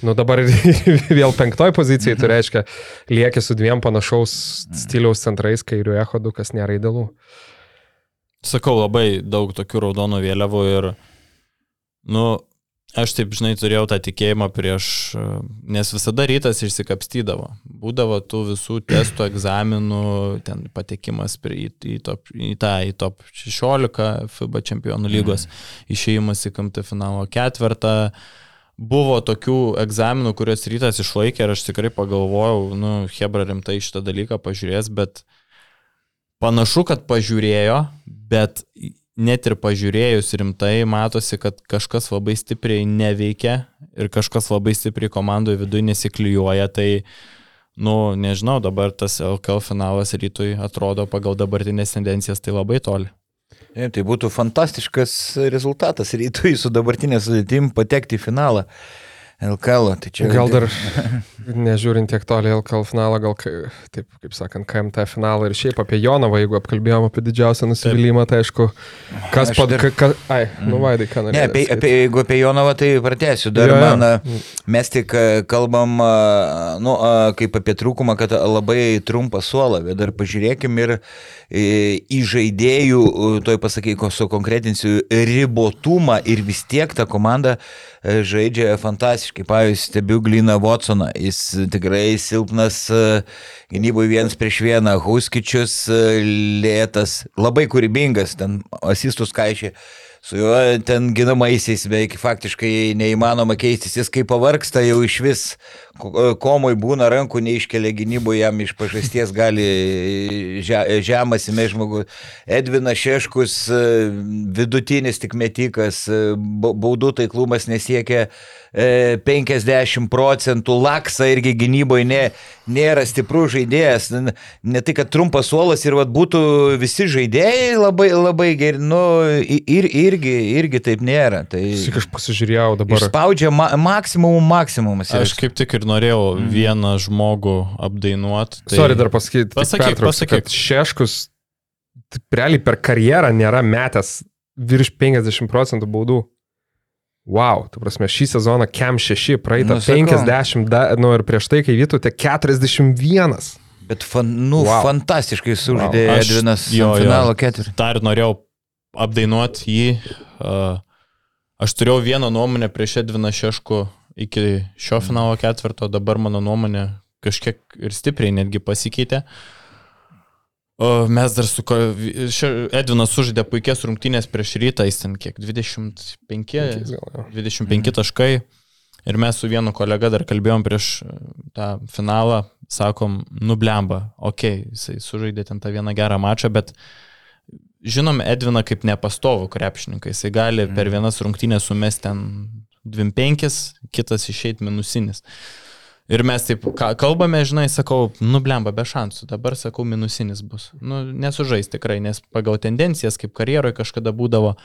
Nu dabar vėl penktoj pozicijai, tai reiškia, lieki su dviem panašaus stiliaus centrais, kairiu echodu, kas nėra idealu. Sakau, labai daug tokių raudonų vėliavų ir, nu, Aš taip, žinai, turėjau tą tikėjimą prieš, nes visada rytas išsikapstydavo. Būdavo tų visų testų, egzaminų, ten patekimas prie, į, į, top, į tą, į top 16 FIBA čempionų lygos, išėjimas į KMT finalo ketvirtą. Buvo tokių egzaminų, kuriuos rytas išlaikė ir aš tikrai pagalvojau, nu, Hebra rimtai šitą dalyką pažiūrės, bet panašu, kad pažiūrėjo, bet net ir pažiūrėjus rimtai, matosi, kad kažkas labai stipriai neveikia ir kažkas labai stipriai komandoje viduje nesiklijuoja. Tai, nu, nežinau, dabar tas LKL finalas rytui atrodo pagal dabartinės tendencijas tai labai toli. Ir tai būtų fantastiškas rezultatas rytui su dabartinė sudėtim patekti į finalą. LKL. Tai čia... Gal dar, nežiūrint tiek toli LKL finalą, gal, taip, kaip sakant, KMT finalą ir šiaip apie Jonavą, jeigu apkalbėjom apie didžiausią nusivylimą, tai aišku, kas pat... Dar... Ka, ai, nu vaidai, ką norėjai. Ne, apie, apie, jeigu apie Jonavą, tai pratęsiu. Dar jo, jo. man, mes tik kalbam, nu, kaip apie trūkumą, kad labai trumpą suolą, bet dar pažiūrėkim ir į žaidėjų, toj pasakai, ko sukonkretinsiu, ribotumą ir vis tiek ta komanda žaidžia fantastiškai. Pavyzdžiui, stebiu Gliną Watsoną, jis tikrai silpnas gynyboje vienas prieš vieną, Huskičius lėtas, labai kūrybingas, ten asistus kaišė. Su juo ten ginamaisiais beveik faktiškai neįmanoma keistis, jis kaip pavarksta jau iš vis, komoj būna rankų neiškelia gynyboje, jam iš pažasties gali žemas įmė žmogus. Edvinas Šeškus, vidutinis tik metikas, baudų taiklumas nesiekia 50 e, procentų, Laksa irgi gynyboje ne, nėra stiprus žaidėjas, ne tai, kad trumpas suolas ir vat, būtų visi žaidėjai labai, labai geri, nu, ir, irgi, irgi taip nėra. Tai aš pasižiūrėjau dabar. Spaudžia ma maksimum maksimumas. Aš kaip tik ir norėjau mm. vieną žmogų apdainuoti. Tai... Sorry, dar pasakyti. Pasakyk, pasakyk. Šeškus realiai per karjerą nėra metęs virš 50 procentų baudų. Wow, tu prasme, šį sezoną Kem 6, praeitą nu, 50, da, nu ir prieš tai, kai vytute 41. Bet fan, nu, wow. fantastiškai sužaidė wow. Edvinas jo, finalo ketvirtį. Dar norėjau apdainuoti jį. Uh, aš turėjau vieną nuomonę prieš Edviną Šešku iki šio finalo ketvirto, dabar mano nuomonė kažkiek ir stipriai netgi pasikeitė. O mes dar su... Edvinas sužaidė puikias rungtynės prieš rytą, jis ten kiek 25, 25 mhm. taškai. Ir mes su vienu kolega dar kalbėjom prieš e, tą finalą, sakom, nublemba, okei, okay, jisai sužaidė ten tą vieną gerą mačą, bet žinom Edviną kaip nepastovų krepšininką, jisai gali per mhm. vienas rungtynės sumesti ten 25, kitas išeit minusinis. Ir mes taip kalbame, žinai, sakau, nublemba be šansų, dabar sakau, minusinis bus. Nu, nesužais tikrai, nes pagal tendencijas, kaip karjeroje kažkada būdavo,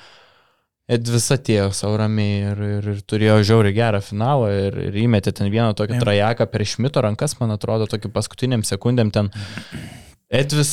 Edvis atėjo savo ramiai ir, ir, ir turėjo žiauriai gerą finalą ir, ir įmetė ten vieną tokį trajeką per Šmito rankas, man atrodo, tokį paskutiniam sekundėm ten. Edvis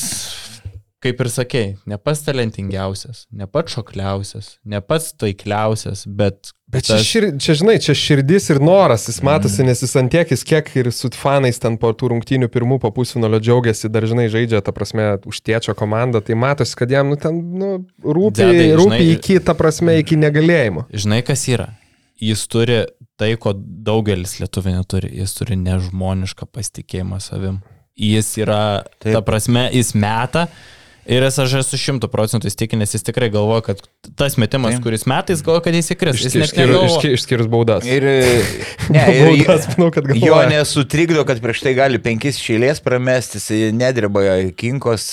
kaip ir sakei, ne pats talentingiausias, ne pats šokliausias, ne pats taikliausias, bet... Bet tas... čia, šir, čia, žinai, čia širdis ir noras, jis matosi, mm. nes jis antiekis kiek ir su fanais ten po tų rungtynių pirmų po pusfinalio džiaugiasi, dar žinai, žaidžia, ta prasme, už tiečio komandą, tai matosi, kad jam, nu, ten, nu, rūpi, Dedai, rūpi žinai, iki, ta prasme, iki negalėjimo. Žinai, kas yra? Jis turi tai, ko daugelis lietuvių neturi, jis turi nežmonišką pasitikėjimą savim. Jis yra, Taip. ta prasme, jis meta, Ir aš esu šimtų procentų įstikinęs, jis tikrai galvoja, kad tas metimas, Taip. kuris metais galvoja, kad jis įkris. Jis išskyrus išskyrus baudas. Ir, ne, ir baudas, manau, kad galvoja. Jo nesutrikdo, kad prieš tai gali penkis šeilės pramesti, jis nedreba kinkos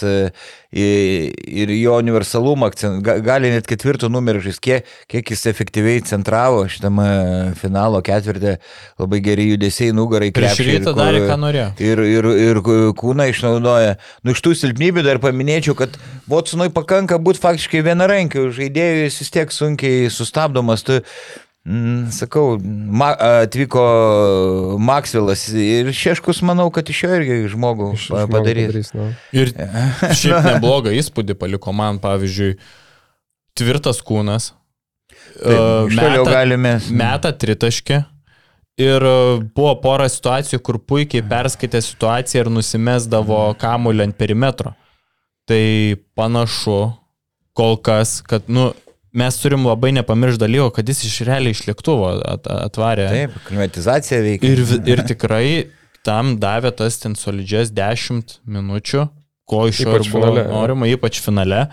ir jo universalumą, gali net ketvirto numerį kiek, kiek jis efektyviai centravo šitame finalo ketvirtį, labai geri judesiai nugarai. Prieš rytą darė, ką norėjo. Ir, ir, ir kūną išnaudoja. Nu, iš tų silpnybių dar paminėčiau, kad Watsonui pakanka būti faktiškai vienarankiu, žaidėjui jis vis tiek sunkiai sustabdomas. Tu, Mm, sakau, ma, atvyko Maksvilas ir Šeškus, manau, kad iš jo irgi žmogų iš, padarys. padarys no. Ir šiaip neblogą įspūdį paliko man, pavyzdžiui, tvirtas kūnas. Taip, meta, galime. meta tritaškį. Ir buvo pora situacijų, kur puikiai perskaitė situaciją ir nusimesdavo kamuolį ant perimetro. Tai panašu, kol kas, kad, nu, mes turim labai nepamiršti dalyko, kad jis iš realiai iš lėktuvo at, atvarė. Taip, klimatizacija veikia. Ir, ir tikrai tam davė tas ten solidžias 10 minučių, ko iš jo buvo norima, ypač finale.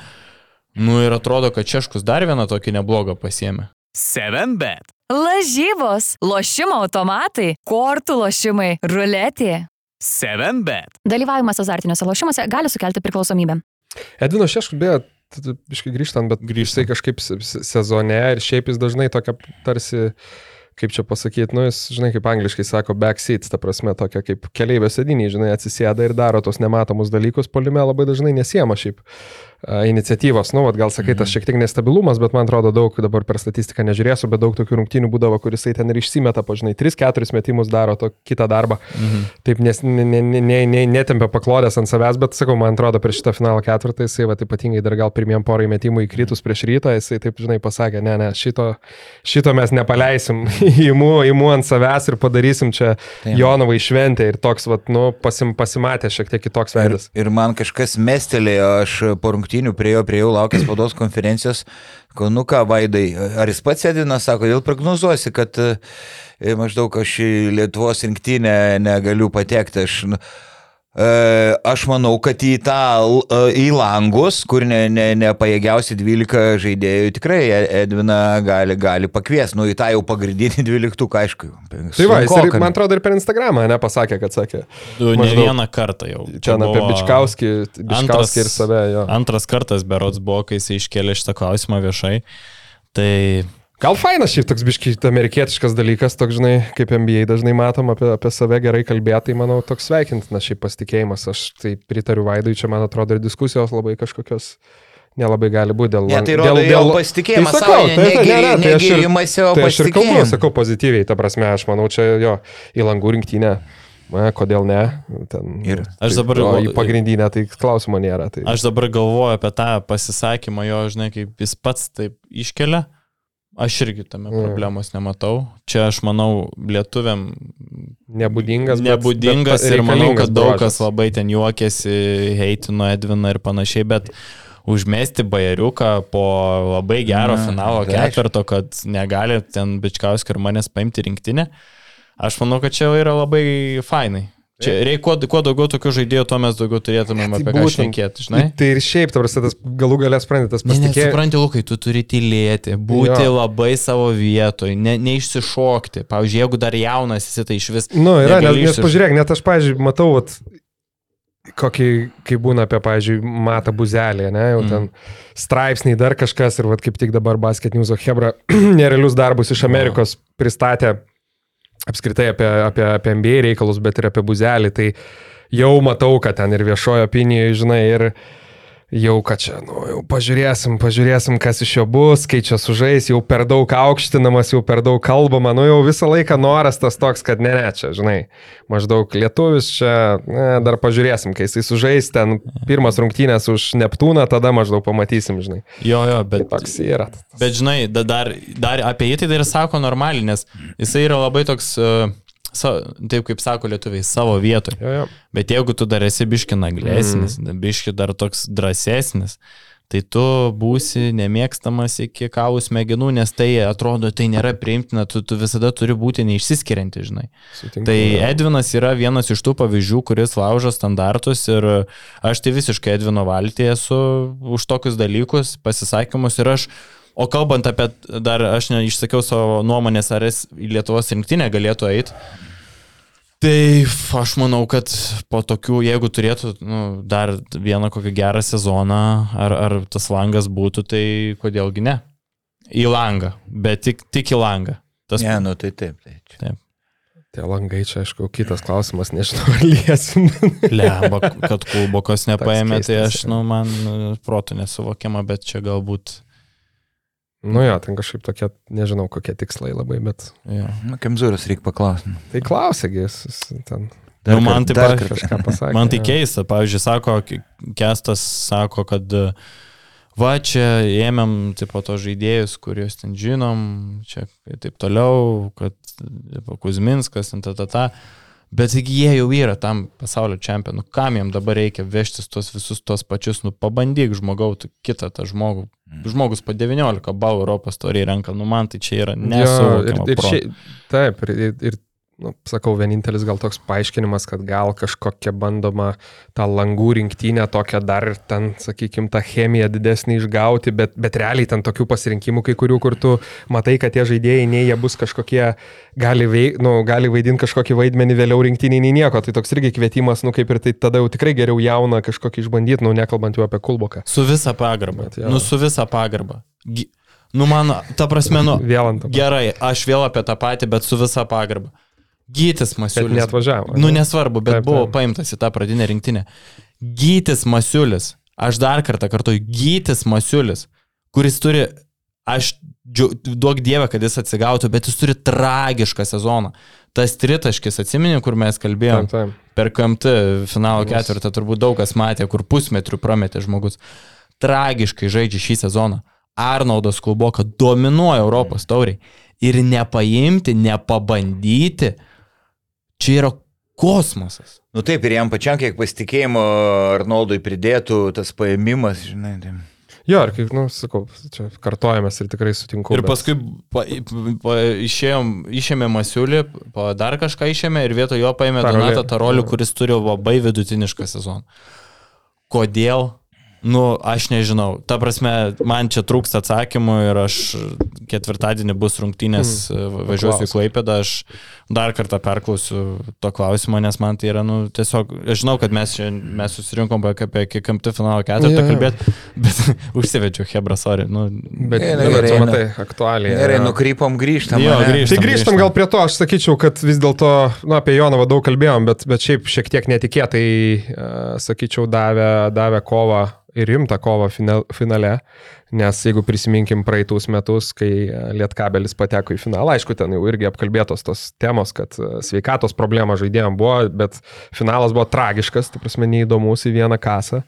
Nu ir atrodo, kad Češkus dar vieną tokį neblogą pasiemė. 7bet. Lažybos, lošimo automatai, kortų lošimai, ruletė. 7bet. Dalyvavimas azartiniuose lošimuose gali sukelti priklausomybę. Edvino Šeškus, beje, iškai grįžtant, bet grįžtai kažkaip se- se- sezone ir šiaip jis dažnai tokia tarsi, kaip čia pasakyti, nu jis, žinai, kaip angliškai sako, backseat, ta prasme, tokia kaip keliaivio sėdiniai, žinai, atsisėda ir daro tos nematomus dalykus, polime labai dažnai nesiema šiaip iniciatyvos, nu, vat, gal sakai, tas šiek tiek nestabilumas, bet man atrodo daug, dabar per statistiką nežiūrėsiu, bet daug tokių rungtynių būdavo, kuris ten ir išsimeta, pažinai, 3-4 metimus daro to kitą darbą. Mhm. Taip nes, ne, ne, ne, ne, ne, netempia paklodės ant savęs, bet sakau, man atrodo, prieš šitą finalo ketvirtą jisai, va, ypatingai dar gal pirmiem porai metimų įkritus prieš rytą, jisai taip, žinai, pasakė, ne, ne, šito, šito mes nepaleisim, įimu, įimu ant savęs ir padarysim čia Taip. Jonovai šventę ir toks, va, nu, pasim, pasimatė šiek tiek kitoks Ir, veidas. ir man kažkas mestelėjo, aš po rungtynių priejo, priejo laukęs spaudos konferencijos, ko, nu ką, Vaidai, ar jis pats sėdina, sako, dėl prognozuosi, kad e, maždaug aš į Lietuvos rinktinę negaliu patekti. Aš, nu, aš manau, kad į tą, e, į langus, kur ne, ne, nepajėgiausi 12 žaidėjų, tikrai E- Edvina gali, gali pakviesti, nu į tą jau pagrindinį 12, aišku. Tai va, jis ir, man atrodo, ir per Instagramą, ne, pasakė, kad sakė. Du, ne Maždaug. vieną kartą jau. Čia Ten apie buvo Bičkauskį, antras- Bičkauskį ir save, jo. Antras kartas berots buvo, kai jis iškėlė šitą klausimą viešai. Tai Gal fainas šiaip toks biški amerikietiškas dalykas, toks, žinai, kaip NBA dažnai matom apie, apie save gerai kalbėti, tai manau, toks sveikintinas šiaip pasitikėjimas. Aš tai pritariu Vaidui, čia man atrodo ir diskusijos labai kažkokios nelabai gali būti dėl... Ne, tai rodo jo pasitikėjimą Tai savo, sakau, tai- tai- negi- ne, ne, tai aš ir- Tai aš ir kalbu, sakau pozityviai, ta prasme, aš manau, čia jo į langų rinktinę. Na, kodėl ne? Ten, Ir- Aš tai- dabar o gal- į pagrindinę tai klausimo nėra. Tai... aš dabar galvoju apie tą pasisakymą jo, žinai, kaip jis pats taip iškelia. Aš irgi tame Mm. problemos nematau. Čia aš manau lietuviam Nebūdingas. bet- nebūdingas bet ir manau, kad daug bruožas. kas labai ten juokėsi, heitino Edviną ir panašiai, bet užmesti bajeriuką po labai gero Na, finalo tai ketvirto, kad negali ten Bičkauskio ir manęs paimti rinktinę, aš manau, kad čia yra labai fainai. Čia reikia kuo, kuo daugiau tokių žaidėjų, tuo mes daugiau turėtumėm apie ką šnekėti, žinai. Tai ir šiaip, ta prasme, tas galų galės sprenditas Ne, ne, pasitikėjimas. supranti, Lukai, tu turi tylėti, būti Jo. labai savo vietoj, ne, neišsišokti. Pavyzdžiui, jeigu dar jaunas esi, tai iš vis... Nu, yra, nes, nes pažiūrėk, net aš, pažiūrėjau, matau, vat, kokį, kai būna apie, pažiūrėjau, Mata Buzelį, ne, jau Mm. ten straipsniai, dar kažkas ir vat, kaip tik dabar Basket News Hebra nerealius darbus iš Amerikos pristatė apskritai apie, apie, apie NBA reikalus, bet ir apie Buzelį, tai jau matau, kad ten ir viešojo opinijoje, žinai, ir jau, kad čia, nu, jau pažiūrėsim, pažiūrėsim, kas iš jo bus, kai čia sužais, jau per daug aukštinamas, jau per daug kalbama, nu jau visą laiką noras tas toks, kad ne, ne, čia, žinai, maždaug lietuvis čia, ne, dar pažiūrėsim, kai jisai sužais ten pirmas rungtynės už Neptūną, tada maždaug pamatysim, žinai. Jo, jo, Tai bet... toks yra. Bet žinai, da- dar, dar apie jį tai dar sako normaliai, nes jisai yra labai toks, uh, taip kaip sako lietuviai, savo vietoje. Jo, jo. Bet jeigu tu dar esi biški naglesnis, mm. biški dar toks drąsesnis, tai tu būsi nemėgstamas iki kaulų smegenų, nes tai atrodo, tai nėra priimtina, tu, tu visada turi būti neišsiskirianti, žinai. Sutinku, Tai jo. Edvinas yra vienas iš tų pavyzdžių, kuris laužo standartus ir aš tai visiškai Edvino valtį esu už tokius dalykus, pasisakymus ir aš, o kalbant apie, dar aš neišsakiau savo nuomonės, ar jis į Lietuvos rinktinę galėtų eiti. Tai aš manau, kad po tokių, jeigu turėtų nu, dar vieną kokį gerą sezoną, ar, ar tas langas būtų, tai kodėlgi ne? Į langą, bet tik, tik į langą. Tas Ne, nu tai taip. Tai čia. Tie langai čia, aišku, kitas klausimas, nežinau, ar liesim. Lemba, kad kulbokas nepaėmė, tai aš, nu, man protų nesuvokiama, bet čia galbūt. Nu jo, ten kažkaip tokie, nežinau, kokie tikslai labai, bet. Jo. Nu, Kemzūras reikia paklausti. Tai klausėgi, jis jis ten Nu, man taip dar kažką pasakė. Man tai keista, pavyzdžiui, sako, Ke- Kestas sako, kad va čia ėmėm tipo to žaidėjus, kuriuos ten žinom, čia taip toliau, kad tipo, Kuzminskas, ten ta ta ta. Bet taigi jie jau yra tam pasaulio čempionų. Kam jiem dabar reikia vežtis tuos visus tuos pačius, nu pabandyk žmogau, tu kitą tą žmogų. Žmogus po 19 balų Europos toriai renka, nu man tai čia yra šiaip, taip, ir nu, sakau, vienintelis gal toks paaiškinimas, kad gal kažkokia bandoma tą langų rinktinę tokią dar ten, sakykime, tą chemiją didesnį išgauti, bet, bet realiai ten tokių pasirinkimų kai kurių, kur tu matai, kad tie žaidėjai, nei jie bus kažkokie, gali, veik, nu, gali vaidinti kažkokį vaidmenį vėliau rinktinį, nei nieko. Tai toks irgi kvietimas, nu kaip ir tai tada jau tikrai geriau jauną kažkokį išbandyti, nu nekalbant jau apie kulboką. Su visa pagarba. Bet jo. Nu, su visa pagarba. Gi- Nu, man, ta prasme, nu, Vėl ant to. gerai, aš vėl apie tą patį, bet su visa pagarba. Gytis Bet Masiulis. neatvažiavo. Nu, ne? nesvarbu, bet Taip, buvo taip. paimtas į tą pradinę rinktinę. Gytis Masiulis. Aš dar kartą kartuoju, Gytis Masiulis, kuris turi, aš duok dievę, kad jis atsigautų, bet jis turi tragišką sezoną. Tas tritaškis, atsimeni, kur mes kalbėjom, Taip, taip. per KMT finalo ketvirtą turbūt daug kas matė, kur pusmetrių prametė žmogus. Tragiškai žaidžia šį sezoną. Arnoldas Kulboka dominuoja Europos tauriai. Ir nepaimti, nepabandyti, čia yra kosmosas. Nu taip, ir jam pačiam kiek pasitikėjimo Arnoldui pridėtų tas paėmimas, žinai. Tai... Jo, ir kaip, nu, sakau, čia kartojamės ir tikrai sutinku. Ir bet- paskui pa, pa, išėjom, išėmė Masiulį, pa, dar kažką išėmė ir vietoj jo paėmė Tarolį. Donatą Tarolių, kuris turi labai vidutinišką sezoną. Kodėl? Nu, aš nežinau. Ta prasme, man čia trūksta atsakymų ir aš ketvirtadienį bus rungtynės, mm. važiuosiu į. Klaipėdą, aš dar kartą perklausiu to klausimo, nes man tai yra, nu, tiesiog, aš žinau, kad mes, čia, mes susirinkom apie, apie KMT finalo ketvirtą jo. kalbėti, bet užsivedžiau Hebra, sorry. Nu, Bet, Gerai, nu, bet tu matai, aktualiai. Gerai, nukrypom, grįžtam. Jo, grįžtam. Tai grįžtam gal prie to, aš sakyčiau, kad vis dėlto, nu, apie Jonavą daug kalbėjom, bet, bet šiaip šiek tiek netikėtai, uh, sakyčiau, davė, davė kovą ir rimtą kovą final, finale, nes jeigu prisiminkim praeitus metus, kai Lietkabelis pateko į finalą, aišku, ten jau irgi apkalbėtos tos temos, kad e, sveikatos problema žaidėjom buvo, bet finalas buvo tragiškas, tai prasme, neįdomus į vieną kasą.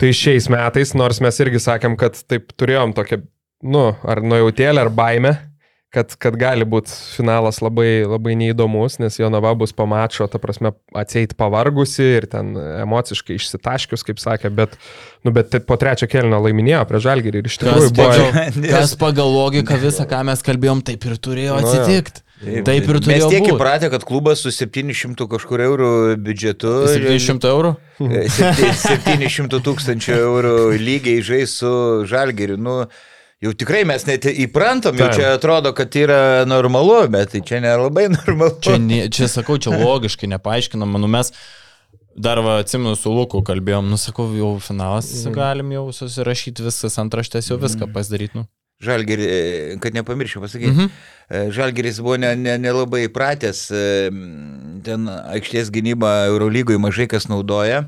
Tai šiais metais, nors mes irgi sakėm, kad taip turėjom tokią, nu, ar nujautėlę, ar baimę, kad, kad gali būti finalas labai, labai neįdomus, nes Jonava bus pamačio, ta prasme, atseit pavargusi ir ten emociškai išsitaškius, kaip sakė, bet, nu, bet po trečio kelnio laiminėjo prie žalgirį ir iš tikrųjų Kas buvo... pagal, kas pagal logiką visą, ką mes kalbėjom, taip ir turėjo Nu jo. atsitikti. Taip ir turėjo Mes tiek būti. įpratę, kad klubas su 700 kažkur eurų biudžetu. 700 eurų? e, septy- 700 tūkstančių eurų lygiai žais su žalgeriu. Nu, jau tikrai mes net įprantam, jau čia atrodo, kad yra normalu, bet tai čia nelabai normalu. Čia, ne, čia sakau, čia logiškai nepaaiškinama. Nu, mes dar, va, atsimenu, su Luku kalbėjom, nu, sakau, jau finalas, galim jau susirašyti viskas, antraštės jau viską pasidaryti. Nu. Žalgerį, e, kad nepamirščiau pasakyti, Mhm. mhm. Žalgeris buvo nelabai ne, ne įpratęs, e, ten aikštės gynybą Eurolygoj mažai kas naudoja.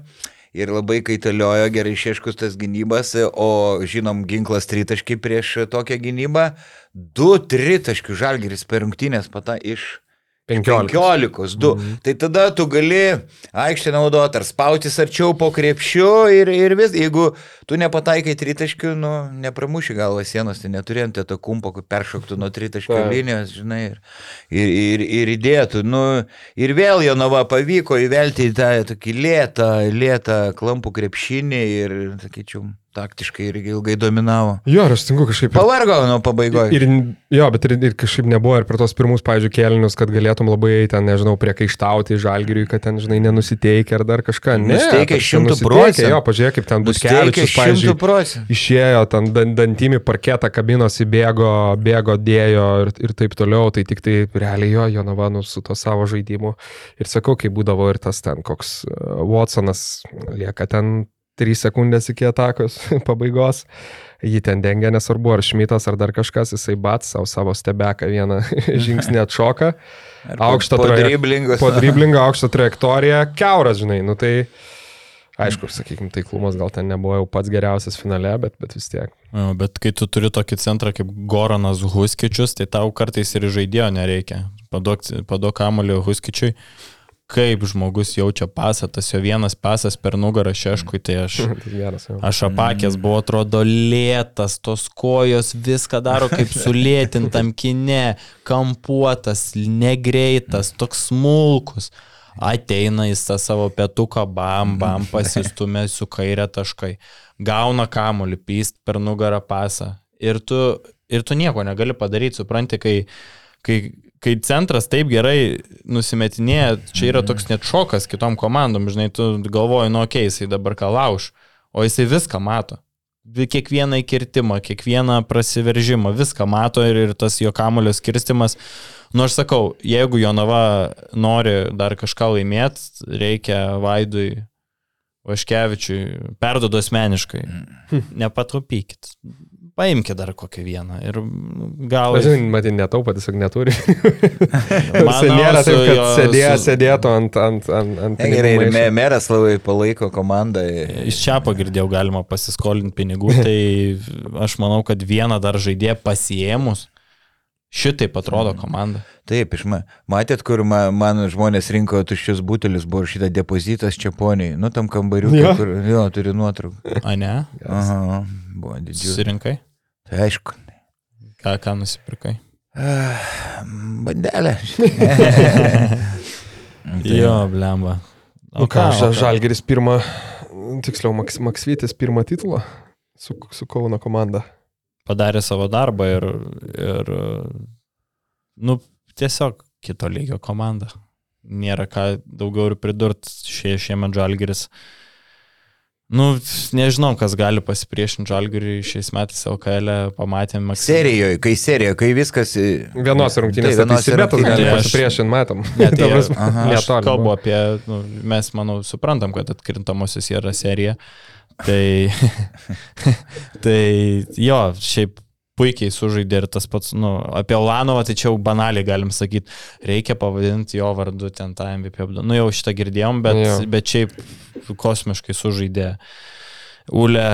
Ir labai kaitaliojo gerai išieškus tas gynybas, o žinom, ginklas tritaškiai prieš tokią gynybą. Du tritaškių žalgeris per rungtynės pata iš 15. 15, 2. Mhm. Tai tada tu gali aikštę naudoti ar spautis arčiau po krepšiu ir, ir vis, jeigu tu nepataikai tritaškių, nu, nepramuši galvą sienos, tai neturėjant to kumpo, kur peršoktų nuo tritaškio Taip. linijos, žinai, ir, ir, ir, ir įdėtų. Nu, ir vėl Jonava pavyko įvelti į tą tokį lėtą, lėtą klampų krepšinį ir, sakyčiau, taktiškai irgi ilgai dominavo. Jo, aš sutinku kažkaip. Pavargo nuo pabaigos. Ir, jo, bet ir, ir kažkaip nebuvo ir per tos pirmus, pavyzdžiui, kėlinius, kad galėtum labai ten, nežinau, priekaištauti žalgiriui, kad ten, žinai, nenusiteikia ar dar kažką. Ne, šimtu nusiteikę, procentų. Jo, pažiūrėk, kaip ten bus kelias, šimtų procentų. Išėjo ten dan- dantimi parketą, kabinosi, bėgo, bėgo, dėjo ir, ir taip toliau, tai tik tai realiai jo, Jonava nu, su to savo žaidimu. Ir sakau, kai būdavo ir tas ten, koks uh, Watsonas lieka ten 3 sekundės iki atakos pabaigos. Jį ten dengia, nesvarbu, ar Šmitas, ar dar kažkas, jisai bat savo, savo stebeką vieną žingsnį atšoka. Traje- driblingus. Po driblingą aukštą trajektoriją, keuras, žinai, nu tai... Aišku, sakykime, taiklumas gal ten nebuvo jau pats geriausias finale, bet, bet vis tiek. Jo, Bet kai tu turi tokį centrą kaip Goranas Huskičius, tai tau kartais ir žaidėjo nereikia. Padok, padok kamulio Huskičiui. Kaip žmogus jaučia pasą, tas jo vienas pasas per nugarą šeškui, tai aš... Tai geras. Aš apakęs buvo, atrodo, lėtas, tos kojos viską daro kaip sulėtintam kine, kampuotas, negreitas, toks smulkus. Ateina jis tą savo pietuką, bam, bam, pasistumė su kairė taškai. Gauna kamuolį, pyst per nugarą pasą. Ir tu, ir tu nieko negali padaryti, supranti, kai, kai, kai centras taip gerai nusimetinėja, čia yra toks net šokas kitom komandom, žinai, tu galvoji, nu, okei, okay, jisai dabar ką lauž, o jisai viską mato. Vi- Kiekvieną įkirtimą, kiekvieną prasiveržimą, viską mato ir, ir tas jo kamulio skirstimas. Nu, aš sakau, jeigu Jonava nori dar kažką laimėti, reikia Vaidui Vaškevičiui, perdodu asmeniškai, nepatrupykit. Paimkite dar kokią vieną ir gal... Žinai, matai, netaupa, tiesiog neturi. Jisai nėra taip, kad jo- sėdėjo, su- sėdėtų ant, ant, ant, ant Ne, gerai, ir maišo. meras labai palaiko komandą. Iš čia pagirdėjau galima pasiskolinti pinigų, tai aš manau, kad vieną dar žaidėją pasiėmus, šitaip atrodo komanda. Taip, iš ma, matėt, kur ma, man žmonės rinko tuščius butelius, buvo šitą depozitas čia poniai, nu tam kambariu, Jo. kur, jo, turi nuotrauką. A ne? Aha, buvo didžiulis. Susirinkai? Tai aišku. Ką, ką nusipirkai? Bandelė. Jo, blemba. O ką, ža- Žalgeris pirmą, tiksliau, Maks, Maksvytis pirmą titulą su, su Kauno komanda. Padarė savo darbą ir, ir nu, tiesiog kito lygio komanda. Nėra ką daugiau ir pridurti šie, šiemet Žalgeris. Nu, nežinau, kas gali pasipriešinti Žalgiriui šiais metais LKL, e, pamatėm Maksimą. Serijoje, kai serija, kai viskas... Vienos rungtynės, Tai vienose Sibetas gali pasipriešinti, matom. Ne, tai Ta prasme, aha. Aš kalbu buvo. apie, nu, mes, manau, suprantam, kad atkrintamosios yra serija. Tai, tai jo, šiaip puikiai sužaidė ir tas pats, nu, apie Ulanovą, tai čia jau banaliai galim sakyti, reikia pavadinti jo vardu ten tą MVP. apdovanojimą. Nu, jau šitą girdėjom, bet, Jo. bet šiaip kosmiškai sužaidė. Ule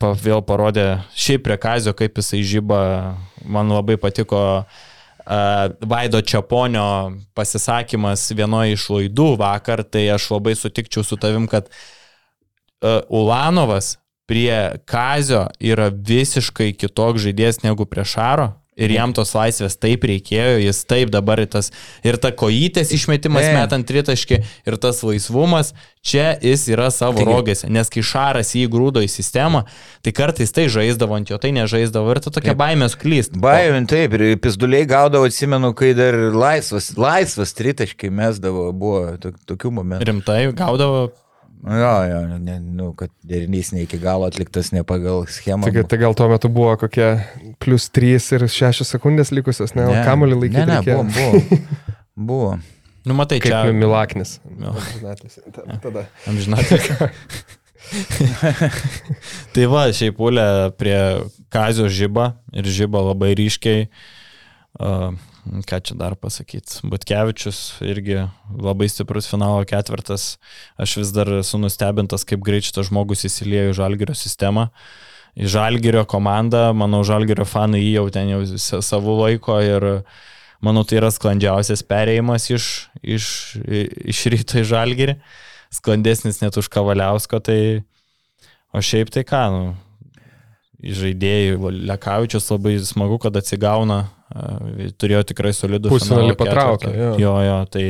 pa, vėl parodė, šiaip prie Kazio, kaip jisai žyba, man labai patiko uh, Vaido Čiaponio pasisakymas vienoje iš laidų vakar, tai aš labai sutikčiau su tavim, kad uh, Ulanovas prie Kazio yra visiškai kitoks žaidėjas negu prie Šaro. Ir jam tos laisvės taip reikėjo, jis taip dabar ir tas, ir ta kojytės išmetimas Ne. metant tritaškį, ir tas laisvumas, čia jis yra savo Taigi- rogėse, nes kai Šaras jį grūdo į sistemą, tai kartais tai žaisdavo ant jo, tai nežaisdavo ir ta tokia baimė klyst. Baimė, taip, ir pizduliai gaudavo, atsimenu, kai dar laisvas, laisvas tritaškai mesdavo, buvo to, tokių momentų. Rimtai gaudavo Jo, jo, ne, nu, kad derinys ne iki galo atliktas ne pagal schemą. Tai, tai gal tuo metu buvo kokie plus 3 ir 6 sekundės likusios, ne, ne kamuolį laikyti. Ne, ne, reikėjo. buvo, buvo. buvo. Nu, matai, Kaip čia. Milaknis. Jo. Ta- Tada. Amžinatilsį. tai va, šiaip pulė prie Kazio žyba ir žyba labai ryškiai. Uh, ką čia dar pasakyti? Butkevičius irgi labai stiprus finalo ketvirtas. Aš vis dar esu nustebintas, kaip greit šitas žmogus įsiliejo į Žalgirio sistemą. Į Žalgirio komandą, manau, Žalgirio fanai jį jau ten jau sa- savų laiko ir manau, tai yra sklandžiausias perėjimas iš, iš, iš ryto į Žalgirį sklandesnis net už Kavaliausko, tai o šiaip tai ką, nu, žaidėjai, Lekavičius labai smagu, kad atsigauna, turėjo tikrai solidų Pusfinalį ketvertą. jo. jo, jo, tai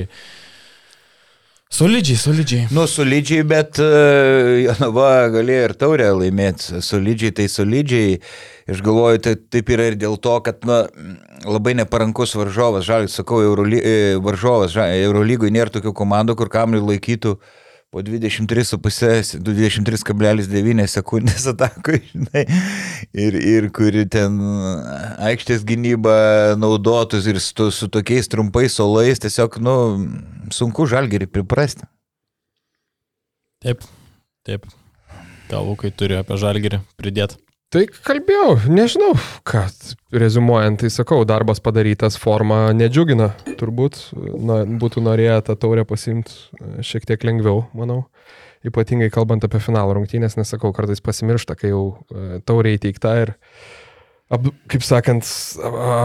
solidžiai, solidžiai. Nu, solidžiai, bet uh, Jonava galėjo ir taurę laimėti. Solidžiai, tai solidžiai. Aš galvoju, tai taip yra ir dėl to, kad na, labai neparankus varžovas, žaliai sakau, Euroly, e, varžovas, ža- Eurolygoj nėra tokių komandų, kur kamuolį laikytų po 23,5, 23,9 sekundės atakui, žinai, ir, ir kuri ten aikštės gynybą naudotus ir su, su tokiais trumpais solais, tiesiog, nu, sunku žalgerį priprasti. Taip, taip. Gal Lukai turi apie žalgerį pridėti. Tai kalbėjau, nežinau, ką rezumuojant, tai sakau, darbas padarytas, forma nedžiugina. Turbūt na, būtų norėję tą taurę pasimti šiek tiek lengviau, manau. Ypatingai kalbant apie finalo rungtynės, nesakau, kartais pasimiršta, kai jau e, taurė įteikta ir, ap, kaip sakant,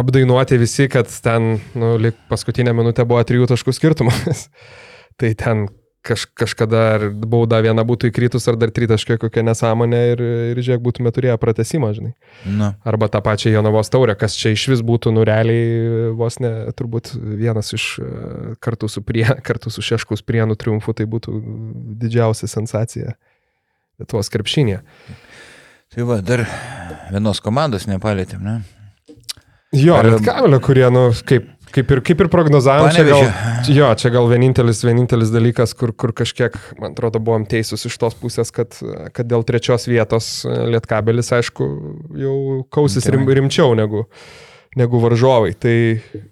apdainuoti visi, kad ten, nu, lik paskutinę minutę buvo trijų taškų skirtumas. tai ten kaž, kažkada ar bauda viena būtų įkritus, ar dar tritaškė kokia nesąmonė ir, ir žiūrėk, būtume turėję pratesimą, žinai. Nu, Arba tą pačią Jonavos taurę, kas čia iš vis būtų nureliai vos ne, turbūt vienas iš e, kartu su, prie, kartu su Šeškus prienų triumfu, tai būtų didžiausia sensacija Lietuvos krepšinė. tai va, dar vienos komandos nepalėtėm, ne? Jo, Ar- Lietkabelio, kurie, nu, kaip, kaip, ir, kaip ir prognozavom, čia gal, jo, čia gal vienintelis, vienintelis dalykas, kur, kur kažkiek, man atrodo, buvom teisūs iš tos pusės, kad, kad dėl trečios vietos Lietkabelis, aišku, jau kausis rim, rimčiau negu, negu varžovai. Tai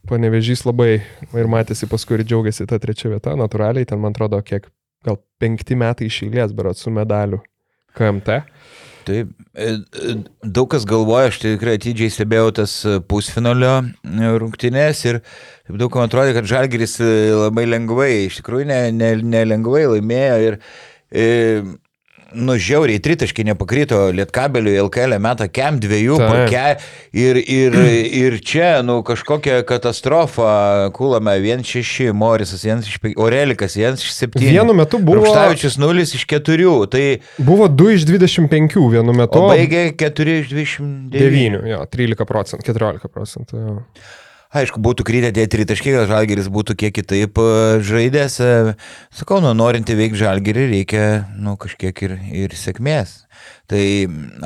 panevežys labai ir matėsi paskui ir džiaugiasi tą trečią vietą, natūraliai, ten man atrodo, kiek, gal penkti metai iš eilės, berot, su medaliu KMT. Taip, e, e, daug kas galvoja, aš tikrai atidžiai stebėjau tas e, pusfinalio rungtynės ir daug kam atrodė, kad Žalgiris labai lengvai, iš tikrųjų nelengvai ne, ne nelengvai laimėjo ir e, nu žiauriai tritaškai nepakrito Lietkabeliui, LKL metą kem dviejų, parke ir, ir, ir čia, nu kažkokia katastrofa, Kulame 1-6, Morisas 1-5, Orelikas 1-7. Vienu metu buvo, Rupštavičius 0 iš 4, tai buvo 2 iš 25 vienu metu. O baigė 4 iš 29. 9, jo, 13 procentų, 14 procentų. Jo. Aišku, būtų krytę tie tritaškiai, gal žalgeris būtų kiek kitaip e, žaidęs. E, Sakau, nu, norint įveikti žalgerį, reikia nu, kažkiek ir, ir sėkmės. Tai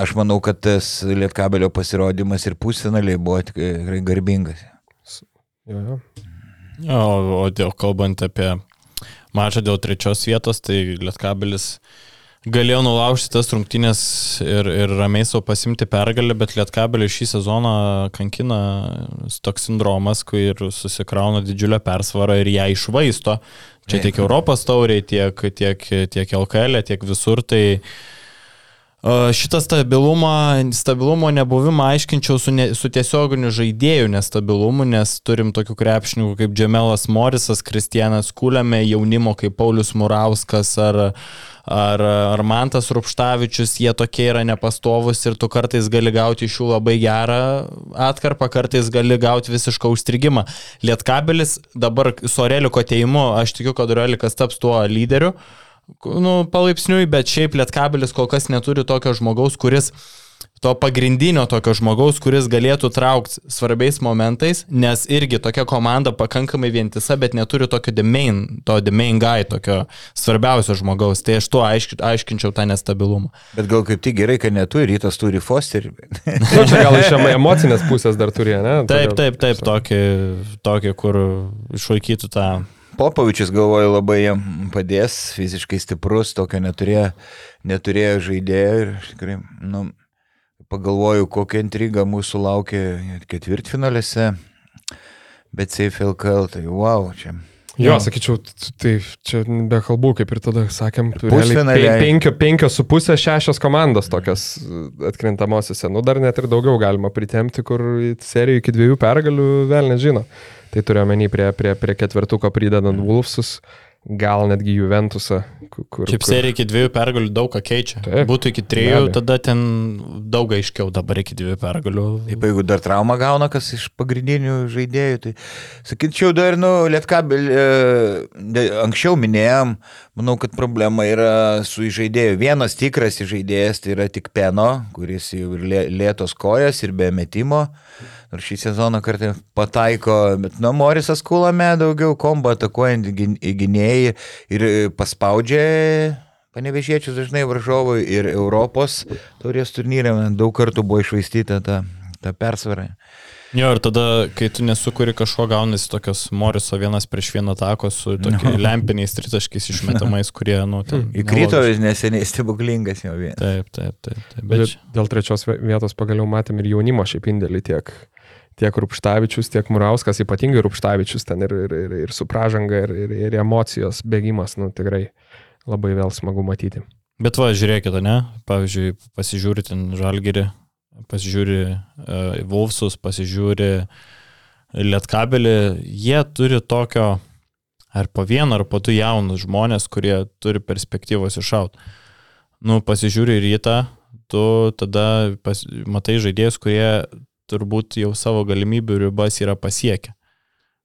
aš manau, kad tas Lietkabelio pasirodymas ir pusfinaliai buvo tikrai garbingas. Jo, jo. Jo, o dėl kalbant apie mačą dėl trečios vietos, tai Lietkabelis galėjo nulaužti tas rungtynės ir, ir ramiai savo pasimti pergalę, bet Lietkabelį šį sezoną kankina toks sindromas, kai ir susikrauna didžiulę persvarą ir ją išvaisto. Čia tiek Europos tauriai, tiek, tiek, tiek LKL, tiek visur. Tai Uh, Šitą stabilumą, stabilumo nebuvimą aiškinčiau su, ne, su tiesioginiu žaidėjų nestabilumu, nes turim tokių krepšininkų kaip Džemelas Morisas, Kristianas Kulėme, jaunimo kaip Paulius Murauskas ar, ar, ar Mantas Rupštavičius, jie tokie yra nepastovus ir tu kartais gali gauti iš jų labai gerą atkarpą, kartais gali gauti visišką užstrigimą. Lietkabelis dabar su Oreliku ateimu, aš tikiu, kad Orelikas taps tuo lyderiu nu, palaipsniui, bet šiaip Lietkabelis kol kas neturi tokio žmogaus, kuris to pagrindinio tokio žmogaus, kuris galėtų traukti svarbiais momentais, nes irgi tokia komanda pakankamai vientisa, bet neturi tokio the main, to the main guy, tokio svarbiausio žmogaus. Tai aš tuo aišk, aiškinčiau tą nestabilumą. Bet gal kaip tik gerai, kad neturi, rytas turi Fosterį. Nu, čia gal iš emo- emocinės pusės dar turėjo, ne? Taip, taip, taip, tokį, tokį kur išlaikytų tą Popovičius, galvoju, labai jam padės, fiziškai stiprus, tokio neturėjo, neturėjo žaidėjo ir tikrai, nu, pagalvoju, kokia intriga mūsų laukia ketvirtfinaliuose, bet Safe LKL, tai wow, čia. Jo, sakyčiau, tai čia be kalbų, kaip ir tada sakėm, penkio, penkios su pusė, šešios komandos tokios e, atkrintamosiose. Nu, dar net ir daugiau galima pritemti, kur į seriją iki dviejų pergalių vėl nežino. Tai turiu omeny prie, prie, prie ketvirtuko pridedant Wolfsus, gal netgi Juventusą. ku- Kur, Šiaip serija iki dviejų pergalių daug ką keičia. Taip, Būtų iki trijų, abejo. tada ten daug aiškiau, dabar iki dviejų pergalių. Taip, jeigu dar traumą gauna kas iš pagrindinių žaidėjų, tai sakyčiau, dar, nu, Lietkabel, e, anksčiau minėjom, manau, kad problema yra su žaidėju. Vienas tikras žaidėjas tai yra tik Peno, kuris jau ir lė- lėtos kojas ir be metimo. Nors šį sezoną kartą pataiko, bet nu, Morisas Kulame daugiau kombo atakuojant gynėjai ir e, paspaudžia panevežėčius dažnai varžovui ir Europos taurės turnyre daug kartų buvo išvaistyta ta, ta persvara. Jo, ir tada, kai tu nesukuri kažko, gaunasi tokios Moriso vienas prieš vieną tako su tokiais lempiniais tritaškiais išmetamais, kurie, nu, ten. Įkrito neseniai stebuklingas jau vien. Taip, taip, taip. taip. Bet dėl trečios vie- vietos pagaliau matėm ir jaunimo šiaip indėlį tiek, tiek Rupštavičius, tiek Murauskas, ypatingai Rupštavičius ten ir, ir, ir, ir su pražanga, ir, ir, ir emocijos bėgimas, nu tikrai labai vėl smagu matyti. bet va, žiūrėkite, ne? Pavyzdžiui, pasižiūri ten žalgerį, pasižiūri uh, Wolfsus, pasižiūri Lietkabelį, jie turi tokio ar po vieną, ar po du jaunus žmonės, kurie turi perspektyvos iššaut. Nu, pasižiūri rytą, tu tada pas, matai žaidėjus, kurie turbūt jau savo galimybių ribas yra pasiekę.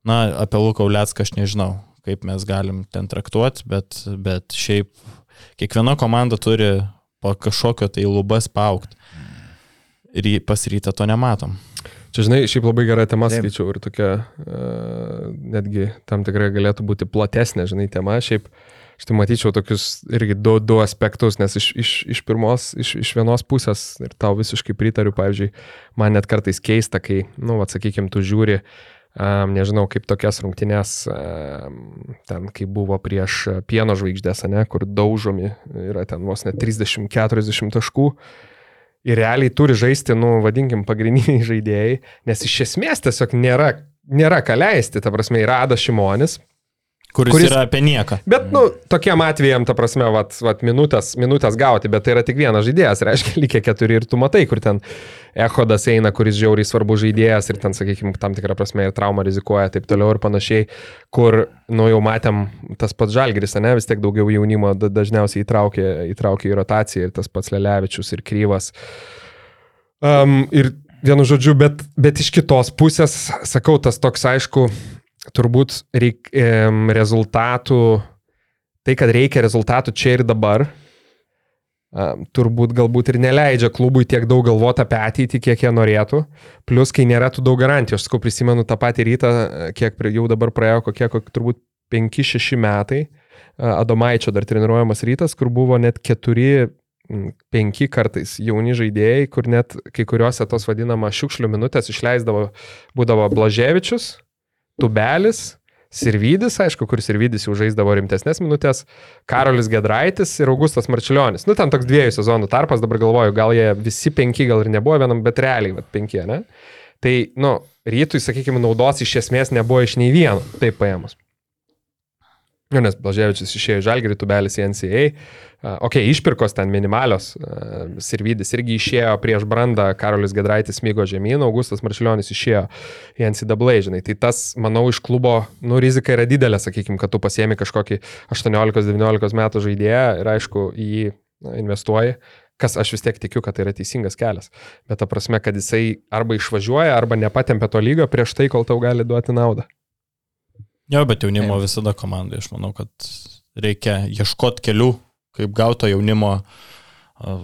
Na, apie Luką Ulecką aš nežinau. kaip mes galim ten traktuoti, bet, bet šiaip kiekviena komanda turi po kažkokio tai lubas paukti. Ir pas rytą to nematom. Čia, žinai, šiaip labai gera tema Taip. skaičiau ir tokia, uh, netgi tam tikrai galėtų būti platesnė, žinai, tema. Šiaip aš tai matyčiau tokius irgi du, du aspektus, nes iš, iš, iš pirmos, iš, iš vienos pusės, ir tau visiškai pritariu, pavyzdžiui, man net kartais keista, kai, nu, atsakykime, tu žiūri, um, nežinau, kaip tokias rungtynės, um, ten, kai buvo prieš pieno žvaigždės, ne, kur daužomi yra ten vos net 30-40 taškų. Ir realiai turi žaisti, nu, vadinkim, pagrindiniai žaidėjai, nes iš esmės tiesiog nėra, nėra ką leisti, ta prasme, yra Adas Šimonis. Kuris, Kuris- yra apie nieką. Bet, nu, tokiem atvejam, ta prasme, vat, vat, minutės, minutės gauti, bet tai yra tik vienas žaidėjas, reiškia, lygiai keturi ir tu matai, kur ten Ehodas eina, kuris žiauriai svarbus žaidėjas ir ten, sakykime, tam tikrą prasme ir traumą rizikuoja, taip toliau ir panašiai, kur, nu, jau matėm tas pats Žalgris, ne, vis tiek daugiau jaunimo da- dažniausiai įtraukė, įtraukė į rotaciją ir tas pats Lelevičius ir Kryvas. Um, ir vienu žodžiu, bet, bet iš kitos pusės, sakau, tas toks aišku, turbūt reik, rezultatų, tai, kad reikia rezultatų čia ir dabar, turbūt galbūt ir neleidžia klubui tiek daug galvoti apie ateitį, kiek jie norėtų. Plus, kai nėra tų daug garantijų, aš sakau, prisimenu tą patį rytą, kiek prie- jau dabar praėjo, kokie, kokie turbūt 5-6 metai, a, Adomaičio dar treniruojamas rytas, kur buvo net keturi penki kartais jauni žaidėjai, kur net kai kuriuose tos vadinama šiukšlių minutės išleisdavo, būdavo Blaževičius, Tubelis, Sirvidis, aišku, kur Sirvidis jau žaisdavo rimtesnės minutės, Karolis Gedraitis ir Augustas Marčiulionis. Nu, ten toks dviejų sezonų tarpas, dabar galvoju, gal jie visi penki, gal ir nebuvo vienam, bet realiai, bet penki, ne? Tai, nu, rytui, sakykime, naudos iš esmės nebuvo iš nei vieno, taip paėmus. Nu, nes Blaževičius išėjo į Žalgirį, Tubelis į NCA. Ok, išpirkos ten minimalios. Sirvidis irgi išėjo prieš brandą, Karolis Gedraitis mygo žemyn, Augustas Maršilionis išėjo į NCAA, žinai. Tai tas, manau, iš klubo, nu, rizika yra didelė, sakykime, kad tu pasiemi kažkokį 18-19 metų žaidėją ir, aišku, į jį investuoji. Kas aš vis tiek tikiu, kad tai yra teisingas kelias. Bet ta prasme, kad jisai arba išvažiuoja, arba nepatempia to lygio prieš tai, kol tau gali duoti naudą. Jo, bet jaunimo visada komandai, aš manau, kad reikia ieškoti kelių, kaip gauto jaunimo,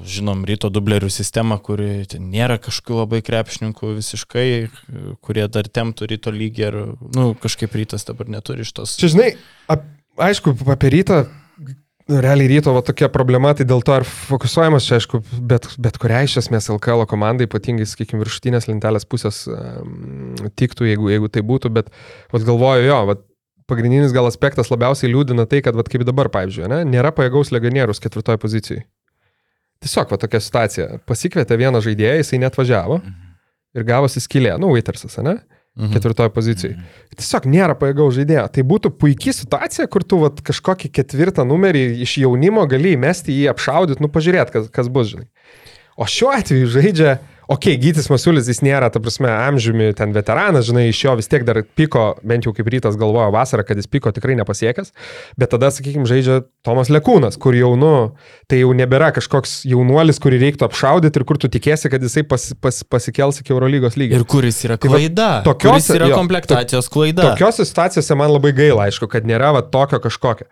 žinom, ryto dublerių sistemą, kuri nėra kažkokių labai krepšininkų visiškai, kurie dar temtų ryto lygį ir, nu, kažkaip rytas dabar neturi iš tos. Čia žinai, ap, aišku, apie rytą, realiai ryto va, tokia problema, tai dėl to ir fokusuojamas čia, aišku, bet, bet kuriai iš esmės LKL komandai, ypatingai, sakykime, viršutinės lentelės pusės um, tiktų, jeigu, jeigu tai būtų, bet vat, galvoju, jo, vat, pagrindinis gal aspektas labiausiai liūdina tai, kad vat, kaip dabar, pavyzdžiui, ne, nėra pajėgaus legionierius ketvirtoje pozicijoje. Tiesiog va tokia situacija. Pasikvietė vieną žaidėją, jisai net važiavo ir gavosi skilė, nu, Waitersas, ne? Mhm. ketvirtoje pozicijoje. Tiesiog nėra pajėgaus žaidėjo. Tai būtų puikia situacija, kur tu vat, kažkokį ketvirtą numerį iš jaunimo gali įmesti jį apšaudyti, nu pažiūrėt, kas, kas bus, žinai. O šiuo atveju žaidžia, okei, okay, Gytis Masiulis, jis nėra, ta prasme, amžiumi ten veteranas, žinai, iš jo vis tiek dar piko, bent jau kaip rytas galvojo vasarą, kad jis piko tikrai nepasiekęs, bet tada, sakykime, žaidžia Tomas Lekūnas, kur jau, nu, tai jau nebėra kažkoks jaunuolis, kurį reiktų apšaudyti ir kur tu tikėsi, kad jisai pas, pas, pasikels iki Eurolygos lygio. Ir kuris yra Tai va, klaida. tokios- kuris yra jo, komplektacijos klaida. Tokiose situacijose man labai gaila, aišku, kad nėra va, tokio kažkokio,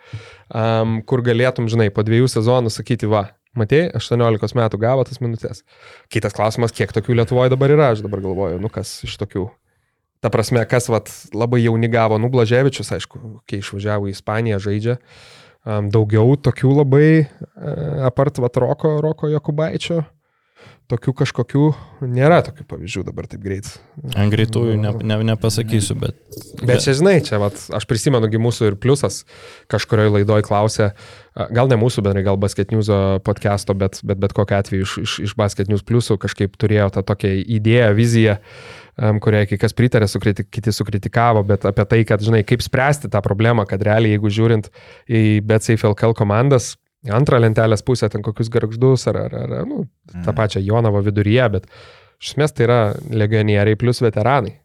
um, kur galėtum, žinai, po dviejų sezonų sakyti, va, matei, 18 metų gavo tas minutės. Kitas klausimas, kiek tokių Lietuvoje dabar yra, aš dabar galvoju, nu kas iš tokių. Ta prasme, kas vat, labai jauni gavo, nu Blaževičius, aišku, kai išvažiavo į Ispaniją, žaidžia. Um, daugiau tokių labai, uh, apart vat Roko, Roko Jokubaičio, tokių kažkokių nėra tokių pavyzdžių dabar taip greit. Ant greitųjų ne, ne, nepasakysiu, bet... Bet čia, žinai, čia, vat, aš prisimenu, mūsų ir pliusas kažkurioje laidoje klausė, gal ne mūsų bendrai, gal Basket News podcast'o, bet, bet bet kokiu atveju iš, iš, iš Basket News pliusų kažkaip turėjo tą tokią idėją, viziją, kuriai kai kas pritarė, sukriti, kiti sukritikavo, bet apie tai, kad, žinai, kaip spręsti tą problemą, kad realiai, jeigu žiūrint į BetSafe LKL komandas, antrą lentelės pusę, ten kokius garždus ar, ar, ar nu, tą pačią Jonavo viduryje, bet iš esmės tai yra legionieriai plus veteranai.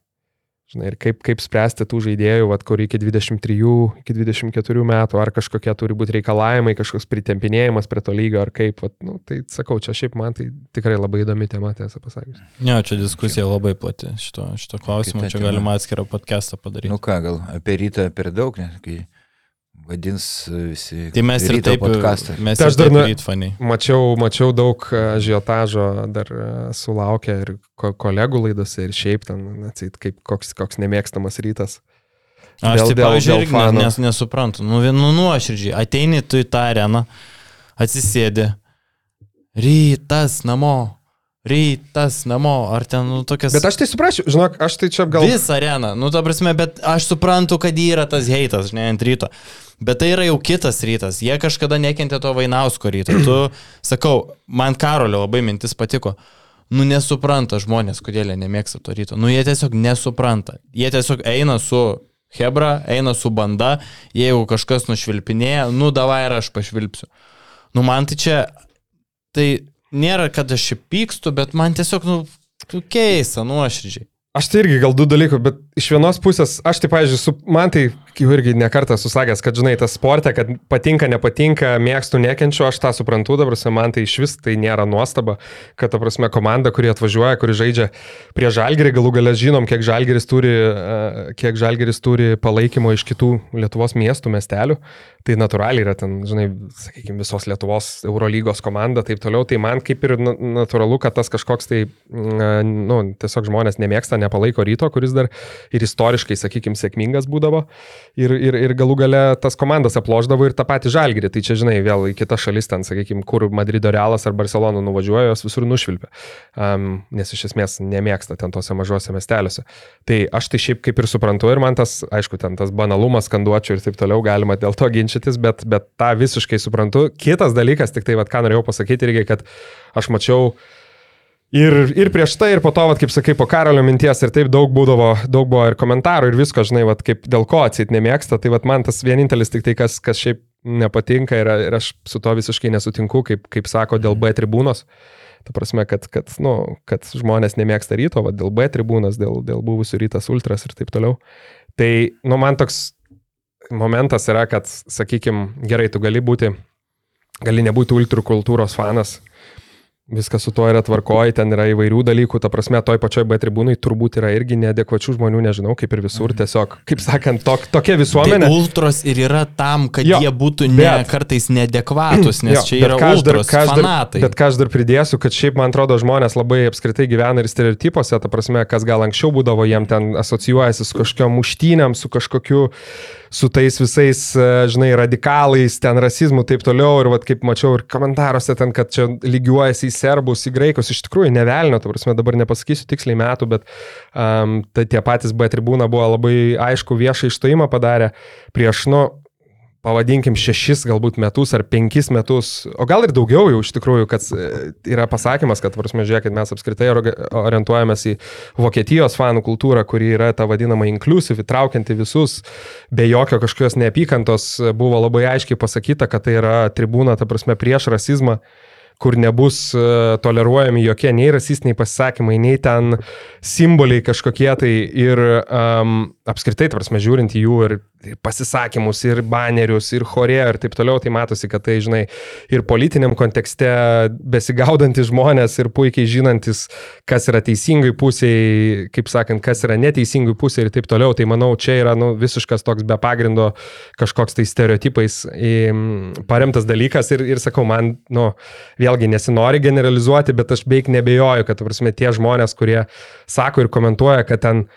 Žinai, ir kaip, kaip spręsti tų žaidėjų, vat, kur iki 23, iki 24 metų, ar kažkokie turi būti reikalavimai, kažkoks pritempinėjimas prie to lygio, ar kaip, vat, nu, tai sakau, čia šiaip man tai tikrai labai įdomi tema, tiesą pasakius. Ne, čia diskusija labai plati šito, šito klausimo, čia galima atskirą podcastą padaryti. Nu ką, gal apie rytą per daug, nes kai vadins visi. Tai mes ir taip, podcastą. mes Tai ir aš dar rytfaniai. Mačiau, mačiau daug e, žiotažo dar e, sulaukę ir ko, kolegų laidose ir šiaip ten, atsit, kaip koks, koks nemėgstamas rytas. Aš Dėl- tai, dėl- pavyzdžiui, dėl irgi nes, nesuprantu. Nu, nu, nuoširdžiai, ateini tu į tą areną, atsisėdi, rytas namo, rytas namo, ar ten, nu, tokias... Bet aš tai suprasiu, žinok, aš tai čia gal... Visą areną, nu, ta prasme, bet aš suprantu, kad yra tas heitas, ne, ant ryto. Bet tai yra jau kitas rytas. Jie kažkada nekentė to Vainausko ryto. Tu, sakau, man Karolio labai mintis patiko. Nu, nesupranta žmonės, kodėl jie nemėgsta to ryto. Nu, jie tiesiog nesupranta. Jie tiesiog eina su Hebra, eina su banda, jeigu kažkas nušvilpinėja, nu, davai ir aš pašvilpsiu. Nu, man tai čia, tai nėra, kad aš čia pykstu, bet man tiesiog, nu, keista, nuoširdžiai. Aš tai irgi gal du dalykų, bet iš vienos pusės, aš tai, pavyzdžiui, su, man tai jau irgi nekartą susakęs, kad, žinai, tas sportė, kad patinka, nepatinka, mėgstu, nekenčiu, aš tą suprantu, dabar man tai iš vis tai nėra nuostaba, kad, ta prasme, komanda, kuri atvažiuoja, kuri žaidžia prie žalgerį, galų galę žinom, kiek žalgeris turi, e, kiek žalgeris turi palaikymo iš kitų Lietuvos miestų, miestelių, tai natūraliai yra ten, žinai, sakykime, visos Lietuvos Eurolygos komanda, taip toliau, tai man kaip ir na- natūralu, kad tas kažkoks tai, mm, nu, tiesiog žmonės nemėgsta, nepalaiko ryto, kuris dar ir istoriškai, sakykime, sėkmingas būdavo. Ir, ir, ir galų gale tas komandas aploždavo ir tą patį žalgirį. Tai čia, žinai, vėl į kitas šalis, ten, sakykime, kur Madrido Realas ar Barcelona nuvažiuoja, jos visur nušvilpia. Um, nes iš esmės nemėgsta ten tose mažose miesteliuose. Tai aš tai šiaip kaip ir suprantu ir man tas, aišku, ten tas banalumas, skanduočių ir taip toliau galima dėl to ginčytis, bet, bet tą visiškai suprantu. Kitas dalykas, tik tai, vad, ką norėjau pasakyti irgi, kad aš mačiau Ir, ir prieš tai, ir po to, vat, kaip sakai, po karalio minties, ir taip daug būdavo, daug buvo ir komentarų, ir visko, žinai, vat, kaip dėl ko atsit nemėgsta, tai vat, man tas vienintelis tik tai, kas, kas šiaip nepatinka ir, ir aš su to visiškai nesutinku, kaip, kaip sako, dėl B tribūnos. Ta prasme, kad, kad, nu, kad žmonės nemėgsta ryto, vat, dėl B tribūnos, dėl, dėl buvusių rytas ultras ir taip toliau. Tai, nu, man toks momentas yra, kad, sakykime, gerai, tu gali būti, gali nebūti ultrų kultūros fanas, Viskas su tuo yra tvarkoji, ten yra įvairių dalykų, ta prasme, toj pačioj B tribūnai turbūt yra irgi neadekvačių žmonių, nežinau, kaip ir visur, tiesiog, kaip sakant, tok, tokia visuomenė. Tai ultros ir yra tam, kad Jo, jie būtų ne, bet- kartais neadekvatus, nes Jo, čia yra dar- ultros ką aš dar- fanatai. Bet ką aš dar pridėsiu, kad šiaip man atrodo žmonės labai apskritai gyvena ir stereotipuose, ta prasme, kas gal anksčiau būdavo, jiem ten asocijuojasi su kažkokiam muštynėm, su kažkokiu, su tais visais, e, žinai, radikalais, ten rasizmu, taip toliau. Ir vat, kaip mačiau ir komentaruose ten, kad čia lygiuojasi į serbus, į graikus, iš tikrųjų nevelnio, ta prasme, dabar nepasakysiu tiksliai metų, bet um, tai tie patys B tribūna buvo labai aišku viešą išstojimą padarę prieš, nu, pavadinkim, šešis galbūt metus ar penkis metus, o gal ir daugiau jau iš tikrųjų, kad e, yra pasakymas, kad, prasme, žiūrėkit, mes apskritai orientuojamės į Vokietijos fanų kultūrą, kuri yra ta vadinama inclusive, įtraukianti visus, be jokio kažkokios neapykantos, buvo labai aiškiai pasakyta, kad tai yra tribūna, ta prasme, prieš rasizmą kur nebus e, toleruojami jokie nei rasistiniai pasisakymai, nei ten simboliai kažkokie tai ir um, apskritai, tarsi žiūrint į jų ir, ir pasisakymus, ir banerius, ir chorė ir taip toliau, tai matosi, kad tai, žinai, ir politiniam kontekste besigaudantis žmonės ir puikiai žinantis, kas yra teisingai pusiai, kaip sakant, kas yra neteisingai pusiai ir taip toliau, tai manau, čia yra nu, visiškas toks be pagrindo kažkoks tai stereotipais paremtas dalykas. Ir, ir sakau, man, nu, vėlgi nesinori generalizuoti, bet aš beveik nebejoju, kad, prasme, tie žmonės, kurie sako ir komentuoja, kad ten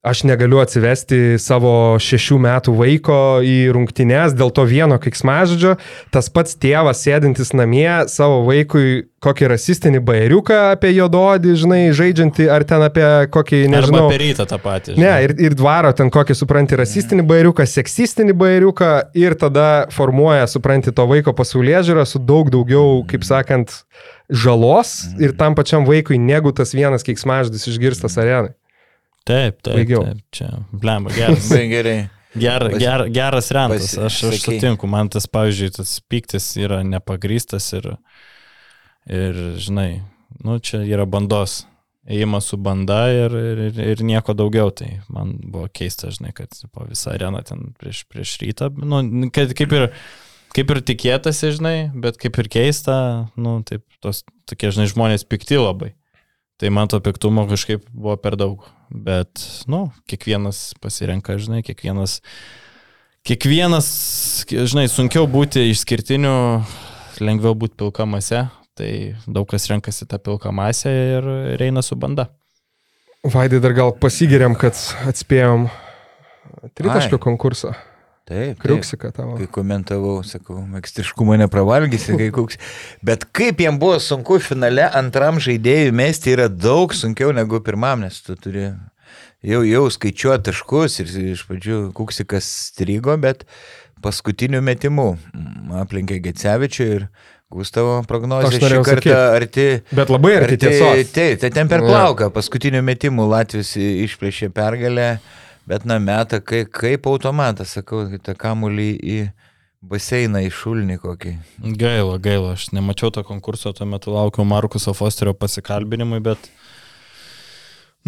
aš negaliu atsivesti savo šešių metų vaiko į rungtynes dėl to vieno kiksmažodžio, tas pats tėvas sėdintis namie savo vaikui kokį rasistinį bairiuką apie jododį, žinai, žaidžiantį, ar ten apie kokį, nežinau. Arba per rytą tą patį. Ne, žinai. ir, ir dvaro ten kokį, supranti, rasistinį bairiuką, seksistinį bairiuką ir tada formuoja, supranti, to vaiko pasaulyje žiūrą su daug daugiau, kaip sakant, žalos ir tam pačiam vaikui, negu tas vienas keiksmaždis išgirstas arenai. Taip, taip. Baigiau. taip čia, blemba, geras. Gerai. Ger, ger, geras rentas, aš, aš sutinku, man tas, pavyzdžiui, tas piktis yra nepagrystas ir, ir žinai, nu čia yra bandos, ėjimas su banda ir, ir, ir, ir nieko daugiau, tai man buvo keista, žinai, kad po visą areną ten prieš, prieš rytą, nu, kad kaip ir, kaip ir tikėtasi, žinai, bet kaip ir keista, nu, taip, tos tokie, žinai, žmonės pikti labai. Tai man to piktumo kažkaip buvo per daug. Bet, nu, kiekvienas pasirenka, žinai, kiekvienas, kiekvienas, žinai, sunkiau būti išskirtiniu, lengviau būti pilka mase, tai daug kas renkasi tą pilką masę ir, ir eina su banda. Vaidai dar gal pasigiriam, kad atspėjom tritaškio Ai. konkursą. Taip. Kriuksika tavo. Kai komentavau, sakau, mėgstiškumo nepravalgysi, kai koks. Bet kaip jiem buvo sunku finale antram žaidėjui mesti yra daug sunkiau negu pirmam, nes tu turi jau, jau skaičiuoti taškus ir iš pradžių kuksikas strigo, bet paskutiniu metimu mm, aplenkė Gecevičių ir Gustavo prognozija šį kartą sakyt. arti. Bet labai arti tiesos. Taip, tai ten per plauką. Paskutiniu metimu Latvijos išplėšė pergalę, bet na metą kaip, automatas, sakau, tą kamulį į baseiną, į šulnį kokį. Gaila, gaila, aš nemačiau to konkurso, tuo metu laukiau Markuso Fosterio pasikalbinimui, bet...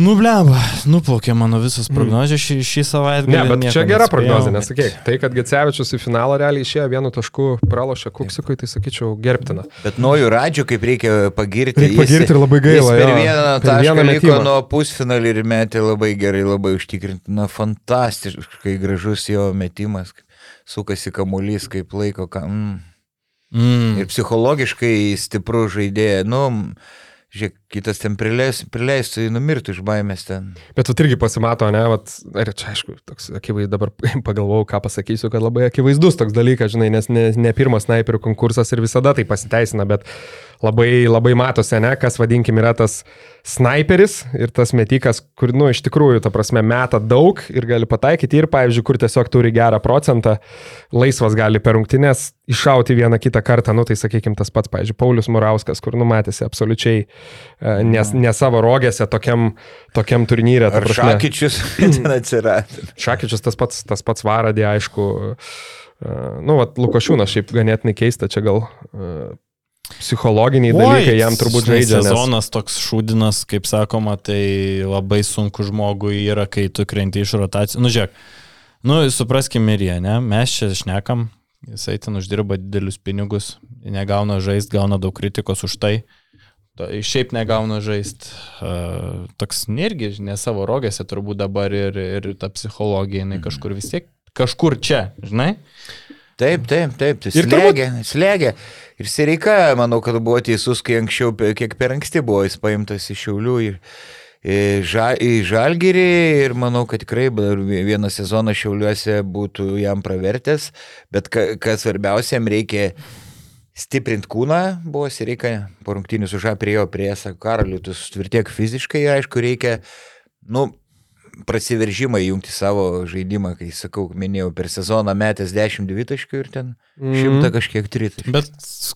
Nubleba, nuplaukė mano visas prognozijas šį, šį savaitgalį. Ne, bet čia gera nespėjau. prognozija, nesakyk. Tai, kad Gecevičius į finalą realiai išėjo vienu tašku, pralošė Kuksikui, tai sakyčiau gerbtina. Bet nuoju radžiu, kaip reikia pagirti. Reikia pagirti ir labai gaila, Jis per jo. vieną Per tašką vieną liko metimą. nuo pusfinalį ir metė labai gerai, labai užtikrinti. Na, fantastiškai gražus jo metimas. Sukasi kamuolys, kaip laiko. Ka... Mm. Mm. Ir psichologiškai stiprų žaidėją. Nu, žiūrėk, kitas ten prileis, prileistų, numirtų iš baimės ten. Bet tu irgi pasimato, ne, vat, ir čia aišku, toks akivaizdus, dabar pagalvojau, ką pasakysiu, kad labai akivaizdus toks dalykas, žinai, nes ne, ne pirmas snaiperių konkursas ir visada tai pasiteisina, bet labai, labai matosi, ne, kas vadinkim yra tas snaiperis ir tas metikas, kur, nu, iš tikrųjų, ta prasme, meta daug ir gali pataikyti ir, pavyzdžiui, kur tiesiog turi gerą procentą, laisvas gali per rungtynės iššauti vieną kitą kartą, nu, tai sakykime tas pats, pavyzdžiui, Paulius Murauskas, kur numatėsi absoliučiai e, nes, ne savo rogėse tokiam, tokiam turnyrė. ta prasme. šakyčius ten atsirado. Šakyčius tas pats, tas pats varadė, aišku. Uh, nu, vat, Lukošiūnas šiaip ganėtinai keista, čia gal uh, psichologiniai dalykai jam turbūt žaidžia. Nes... Sezonas toks šūdinas, kaip sakoma, tai labai sunku žmogui yra, kai tu krenti iš rotacijų. Nu, žiūrėk, nu, supraskim ir jie, ne? Mes čia šnekam, jisai ten uždirba didelius pinigus, negauna žaist, gauna daug kritikos už tai. Šiaip negauna žaist. Uh, toks irgi ne savo rogėse turbūt dabar ir, ir ta psichologija, jinai kažkur vis tiek, kažkur čia, žinai? Taip, taip, taip, tai Ir turbūt- slėgė, slėgė. Ir Sireika, manau, kad buvo teisus, kai anksčiau, kiek per anksti buvo jis paimtas iš Šiaulių į, į, ža, į Žalgirį ir manau, kad tikrai vieną sezoną Šiauliuose būtų jam pravertęs, bet ka, kas svarbiausia, jam reikia stiprinti kūną, buvo Sireika, po rungtynių su Ža prie jo prie, sako, karaliu, tu sutvirtiek fiziškai ir aišku, reikia, nu, prasiveržimą įjungti savo žaidimą, kai sakau, minėjau, per sezoną metęs 10 dvitaškių ir ten Mhm. šimtą kažkiek tritaškių. Bet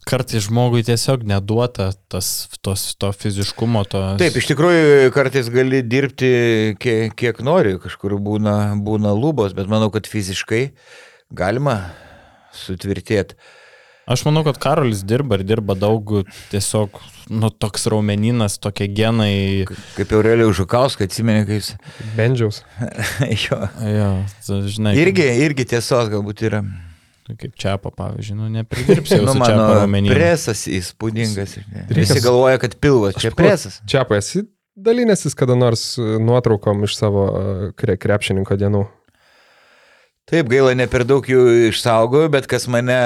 kartais žmogui tiesiog neduota tas, tos, to fiziškumo, to... Taip, iš tikrųjų, kartais gali dirbti kiek, kiek nori, kažkur būna, būna lubos, bet manau, kad fiziškai galima sutvirtėti. Aš manau, kad Karolis dirba ir dirba daug, tiesiog, nu, toks raumeninas, tokie genai. Kaip Aurelijų Žukauską, atsimeni, kai jis... Bendžiaus. jo. Jo, žinai. Irgi, irgi tiesos galbūt yra. Kaip čiapa, pavyzdžiui, nu, nepridirbsi jau Nu, su mano čiapa raumenynu. presas įspūdingas. Visi galvoja, kad pilvas, čia presas. Čia esi dalinęsis kada nors e, nuotraukom iš savo e, kre, krepšininko dienų. Taip, gaila, ne per daug jų išsaugojau, bet kas mane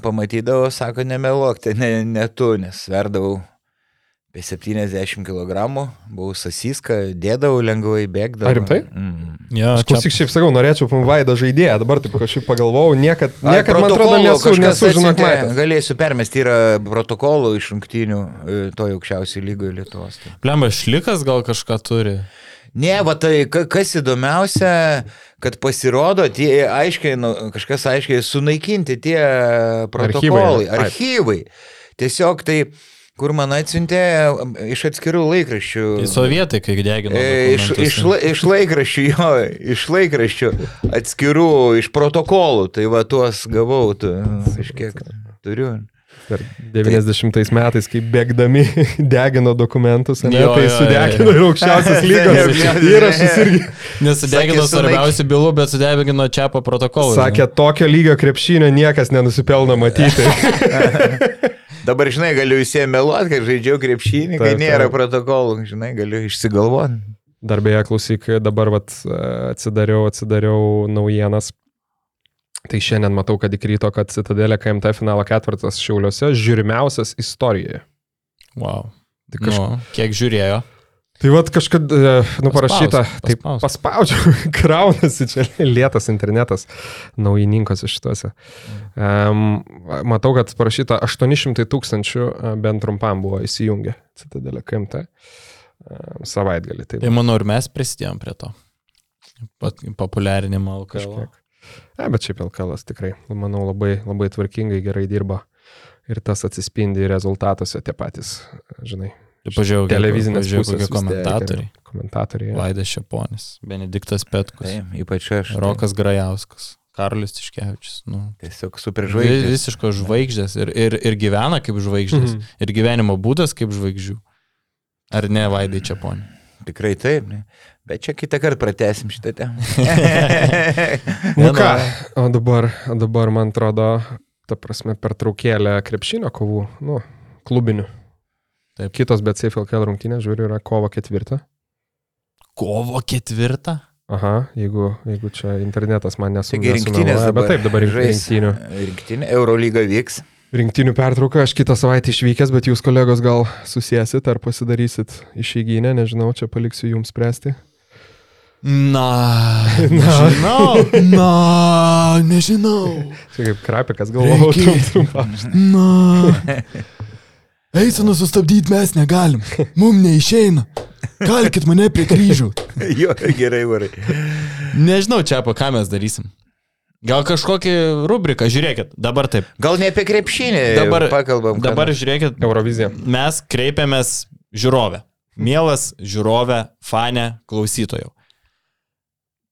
pamatydavo, sako, nemeluok, tai ne, ne tu, nes sverdavau apie 70 kg, buvau sasiska, dėdavau lengvai, bėgdavau. Ar rimtai? Mm. Jo, Aš klausyk, šiaip sakau, norėčiau Vaidą žaidėją, dabar taip kažkaip pagalvojau, niekad, Ai, niekad man atrodo, nesu, nesu žinok, matęs. Galėsiu permesti, yra protokolų iš rungtynių e, to aukščiausiai lygoje Lietuvos. Tai. Plemba, šlikas gal kažką turi. Ne, va tai ka- kas įdomiausia, kad pasirodo tie aiškiai, nu, kažkas aiškiai sunaikinti tie protokolai, Archyvai, archyvai. Tiesiog tai, kur man atsiuntė iš atskirų laikraščių. Į sovietai, kai degino. E, Iš, dokumentus. iš, la- iš laikraščių, jo, iš laikraščių atskirų, iš protokolų, tai va tuos gavau, tu, kažkiek turiu. Per 90 metais, kai bėgdami degino dokumentus, ne, Jo, tai jo, jo, sudegino jo. ir aukščiausias lygos įrašus irgi. Sunaik- svarbiausių bylų, bet sudegino čiapo protokolą. Sakė, tokio lygio krepšinio niekas nenusipelno matyti. Dabar, žinai, galiu visiems meluoti, kad žaidžiau krepšinį, kai Taip, nėra taip. protokolų, žinai, galiu išsigalvoti. Dar beje, klausyk, dabar vat, atsidariau, atsidariau naujienas. Tai šiandien matau, kad įkrito, kad Citadelė KMT finalo ketvirtas Šiauliuose žiūrimiausias istorijoje. Wow. Tai kaž... Nu, kiek žiūrėjo? Tai vad kažkada, nu parašyta, taip paspaudžiu, kraunasi čia lėtas internetas, naujininkose šituose. Um, matau, kad parašyta 800 tūkstančių e, bent trumpam buvo įsijungę Citadelė KMT um, savaitgalį. Tai Tai manau, ir mes prisidėjom prie to. Pat, populiarinimo LKL. Ne, bet šiaip LKL tikrai, manau, labai, labai tvarkingai, gerai dirba. Ir tas atsispindi rezultatuose tie patys, žinai, Tai pažiūrėjau, televizinės tiek komentatoriai. Komentatoriai. Vaidas Šeponis, Benediktas Petkus, Taip, ypač aš. Rokas Grajauskas, Karolis Tiškevičius. Nu, Tiesiog Vi- superžvaigždė. Visiškos žvaigždės ir, ir, ir gyvena kaip žvaigždės. Mhm. Ir gyvenimo būdas kaip žvaigždžių. Ar ne, Vaidai Čiaponė? Tikrai taip, ne? Bet čia kitą kartą pratesim šitą temą. Nu ką, o dabar, o dabar man atrodo, ta prasme, pertraukėlė krepšinio kovų, nu, klubinių. Taip. Kitos bet CFLKL rungtynės, žiūriu, yra kovo ketvirtą. Kovo ketvirtą? Aha, jeigu, jeigu čia internetas man Taigi nesugeria. rinktinės dabar. Bet taip, dabar žais. rinktinių. Rinktinė, Eurolyga vyks. Rinktinių pertrauka, aš kitą savaitę išvykęs, bet jūs kolegos gal susiesit ar pasidarysit išeiginę, nežinau, čia paliksiu jums spręsti. Na, Na. nežinau. Na, nežinau. Čia kaip krapikas galvojau, Reikia- trum, trumpam. Na. Eiseną sustabdyti mes negalim. Mum neišeina. Kalkit mane prie kryžių. jo, gerai, varai. Nežinau, čia apie ką mes darysim. Gal kažkokį rubriką, žiūrėkit, dabar taip. Gal ne apie krepšinį. Dabar, pakalbam. dabar nors. žiūrėkit, Eurovizija. mes kreipiamės žiūrovę. Mielas žiūrovė, fane, klausytojų.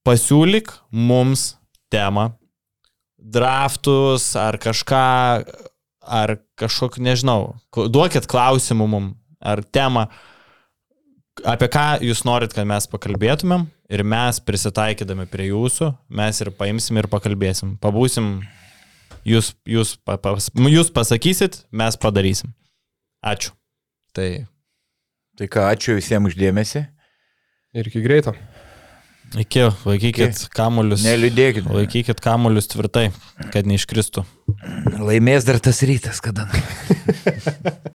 Pasiūlyk mums temą, draftus ar kažką, ar kažkokį, nežinau, duokit klausimų mum, ar temą, apie ką jūs norit, kad mes pakalbėtumėm ir mes prisitaikydami prie jūsų, mes ir paimsim ir pakalbėsim. Pabūsim, jūs, jūs, pa, pas, jūs pasakysit, mes padarysim. Ačiū. Tai Tai ką, ačiū visiems uždėmesi. Ir iki greito. iki, laikykit kamuolius. Neliūdėkit. Laikykit kamuolius tvirtai, kad neiškristų. Laimės dar tas rytas, kada.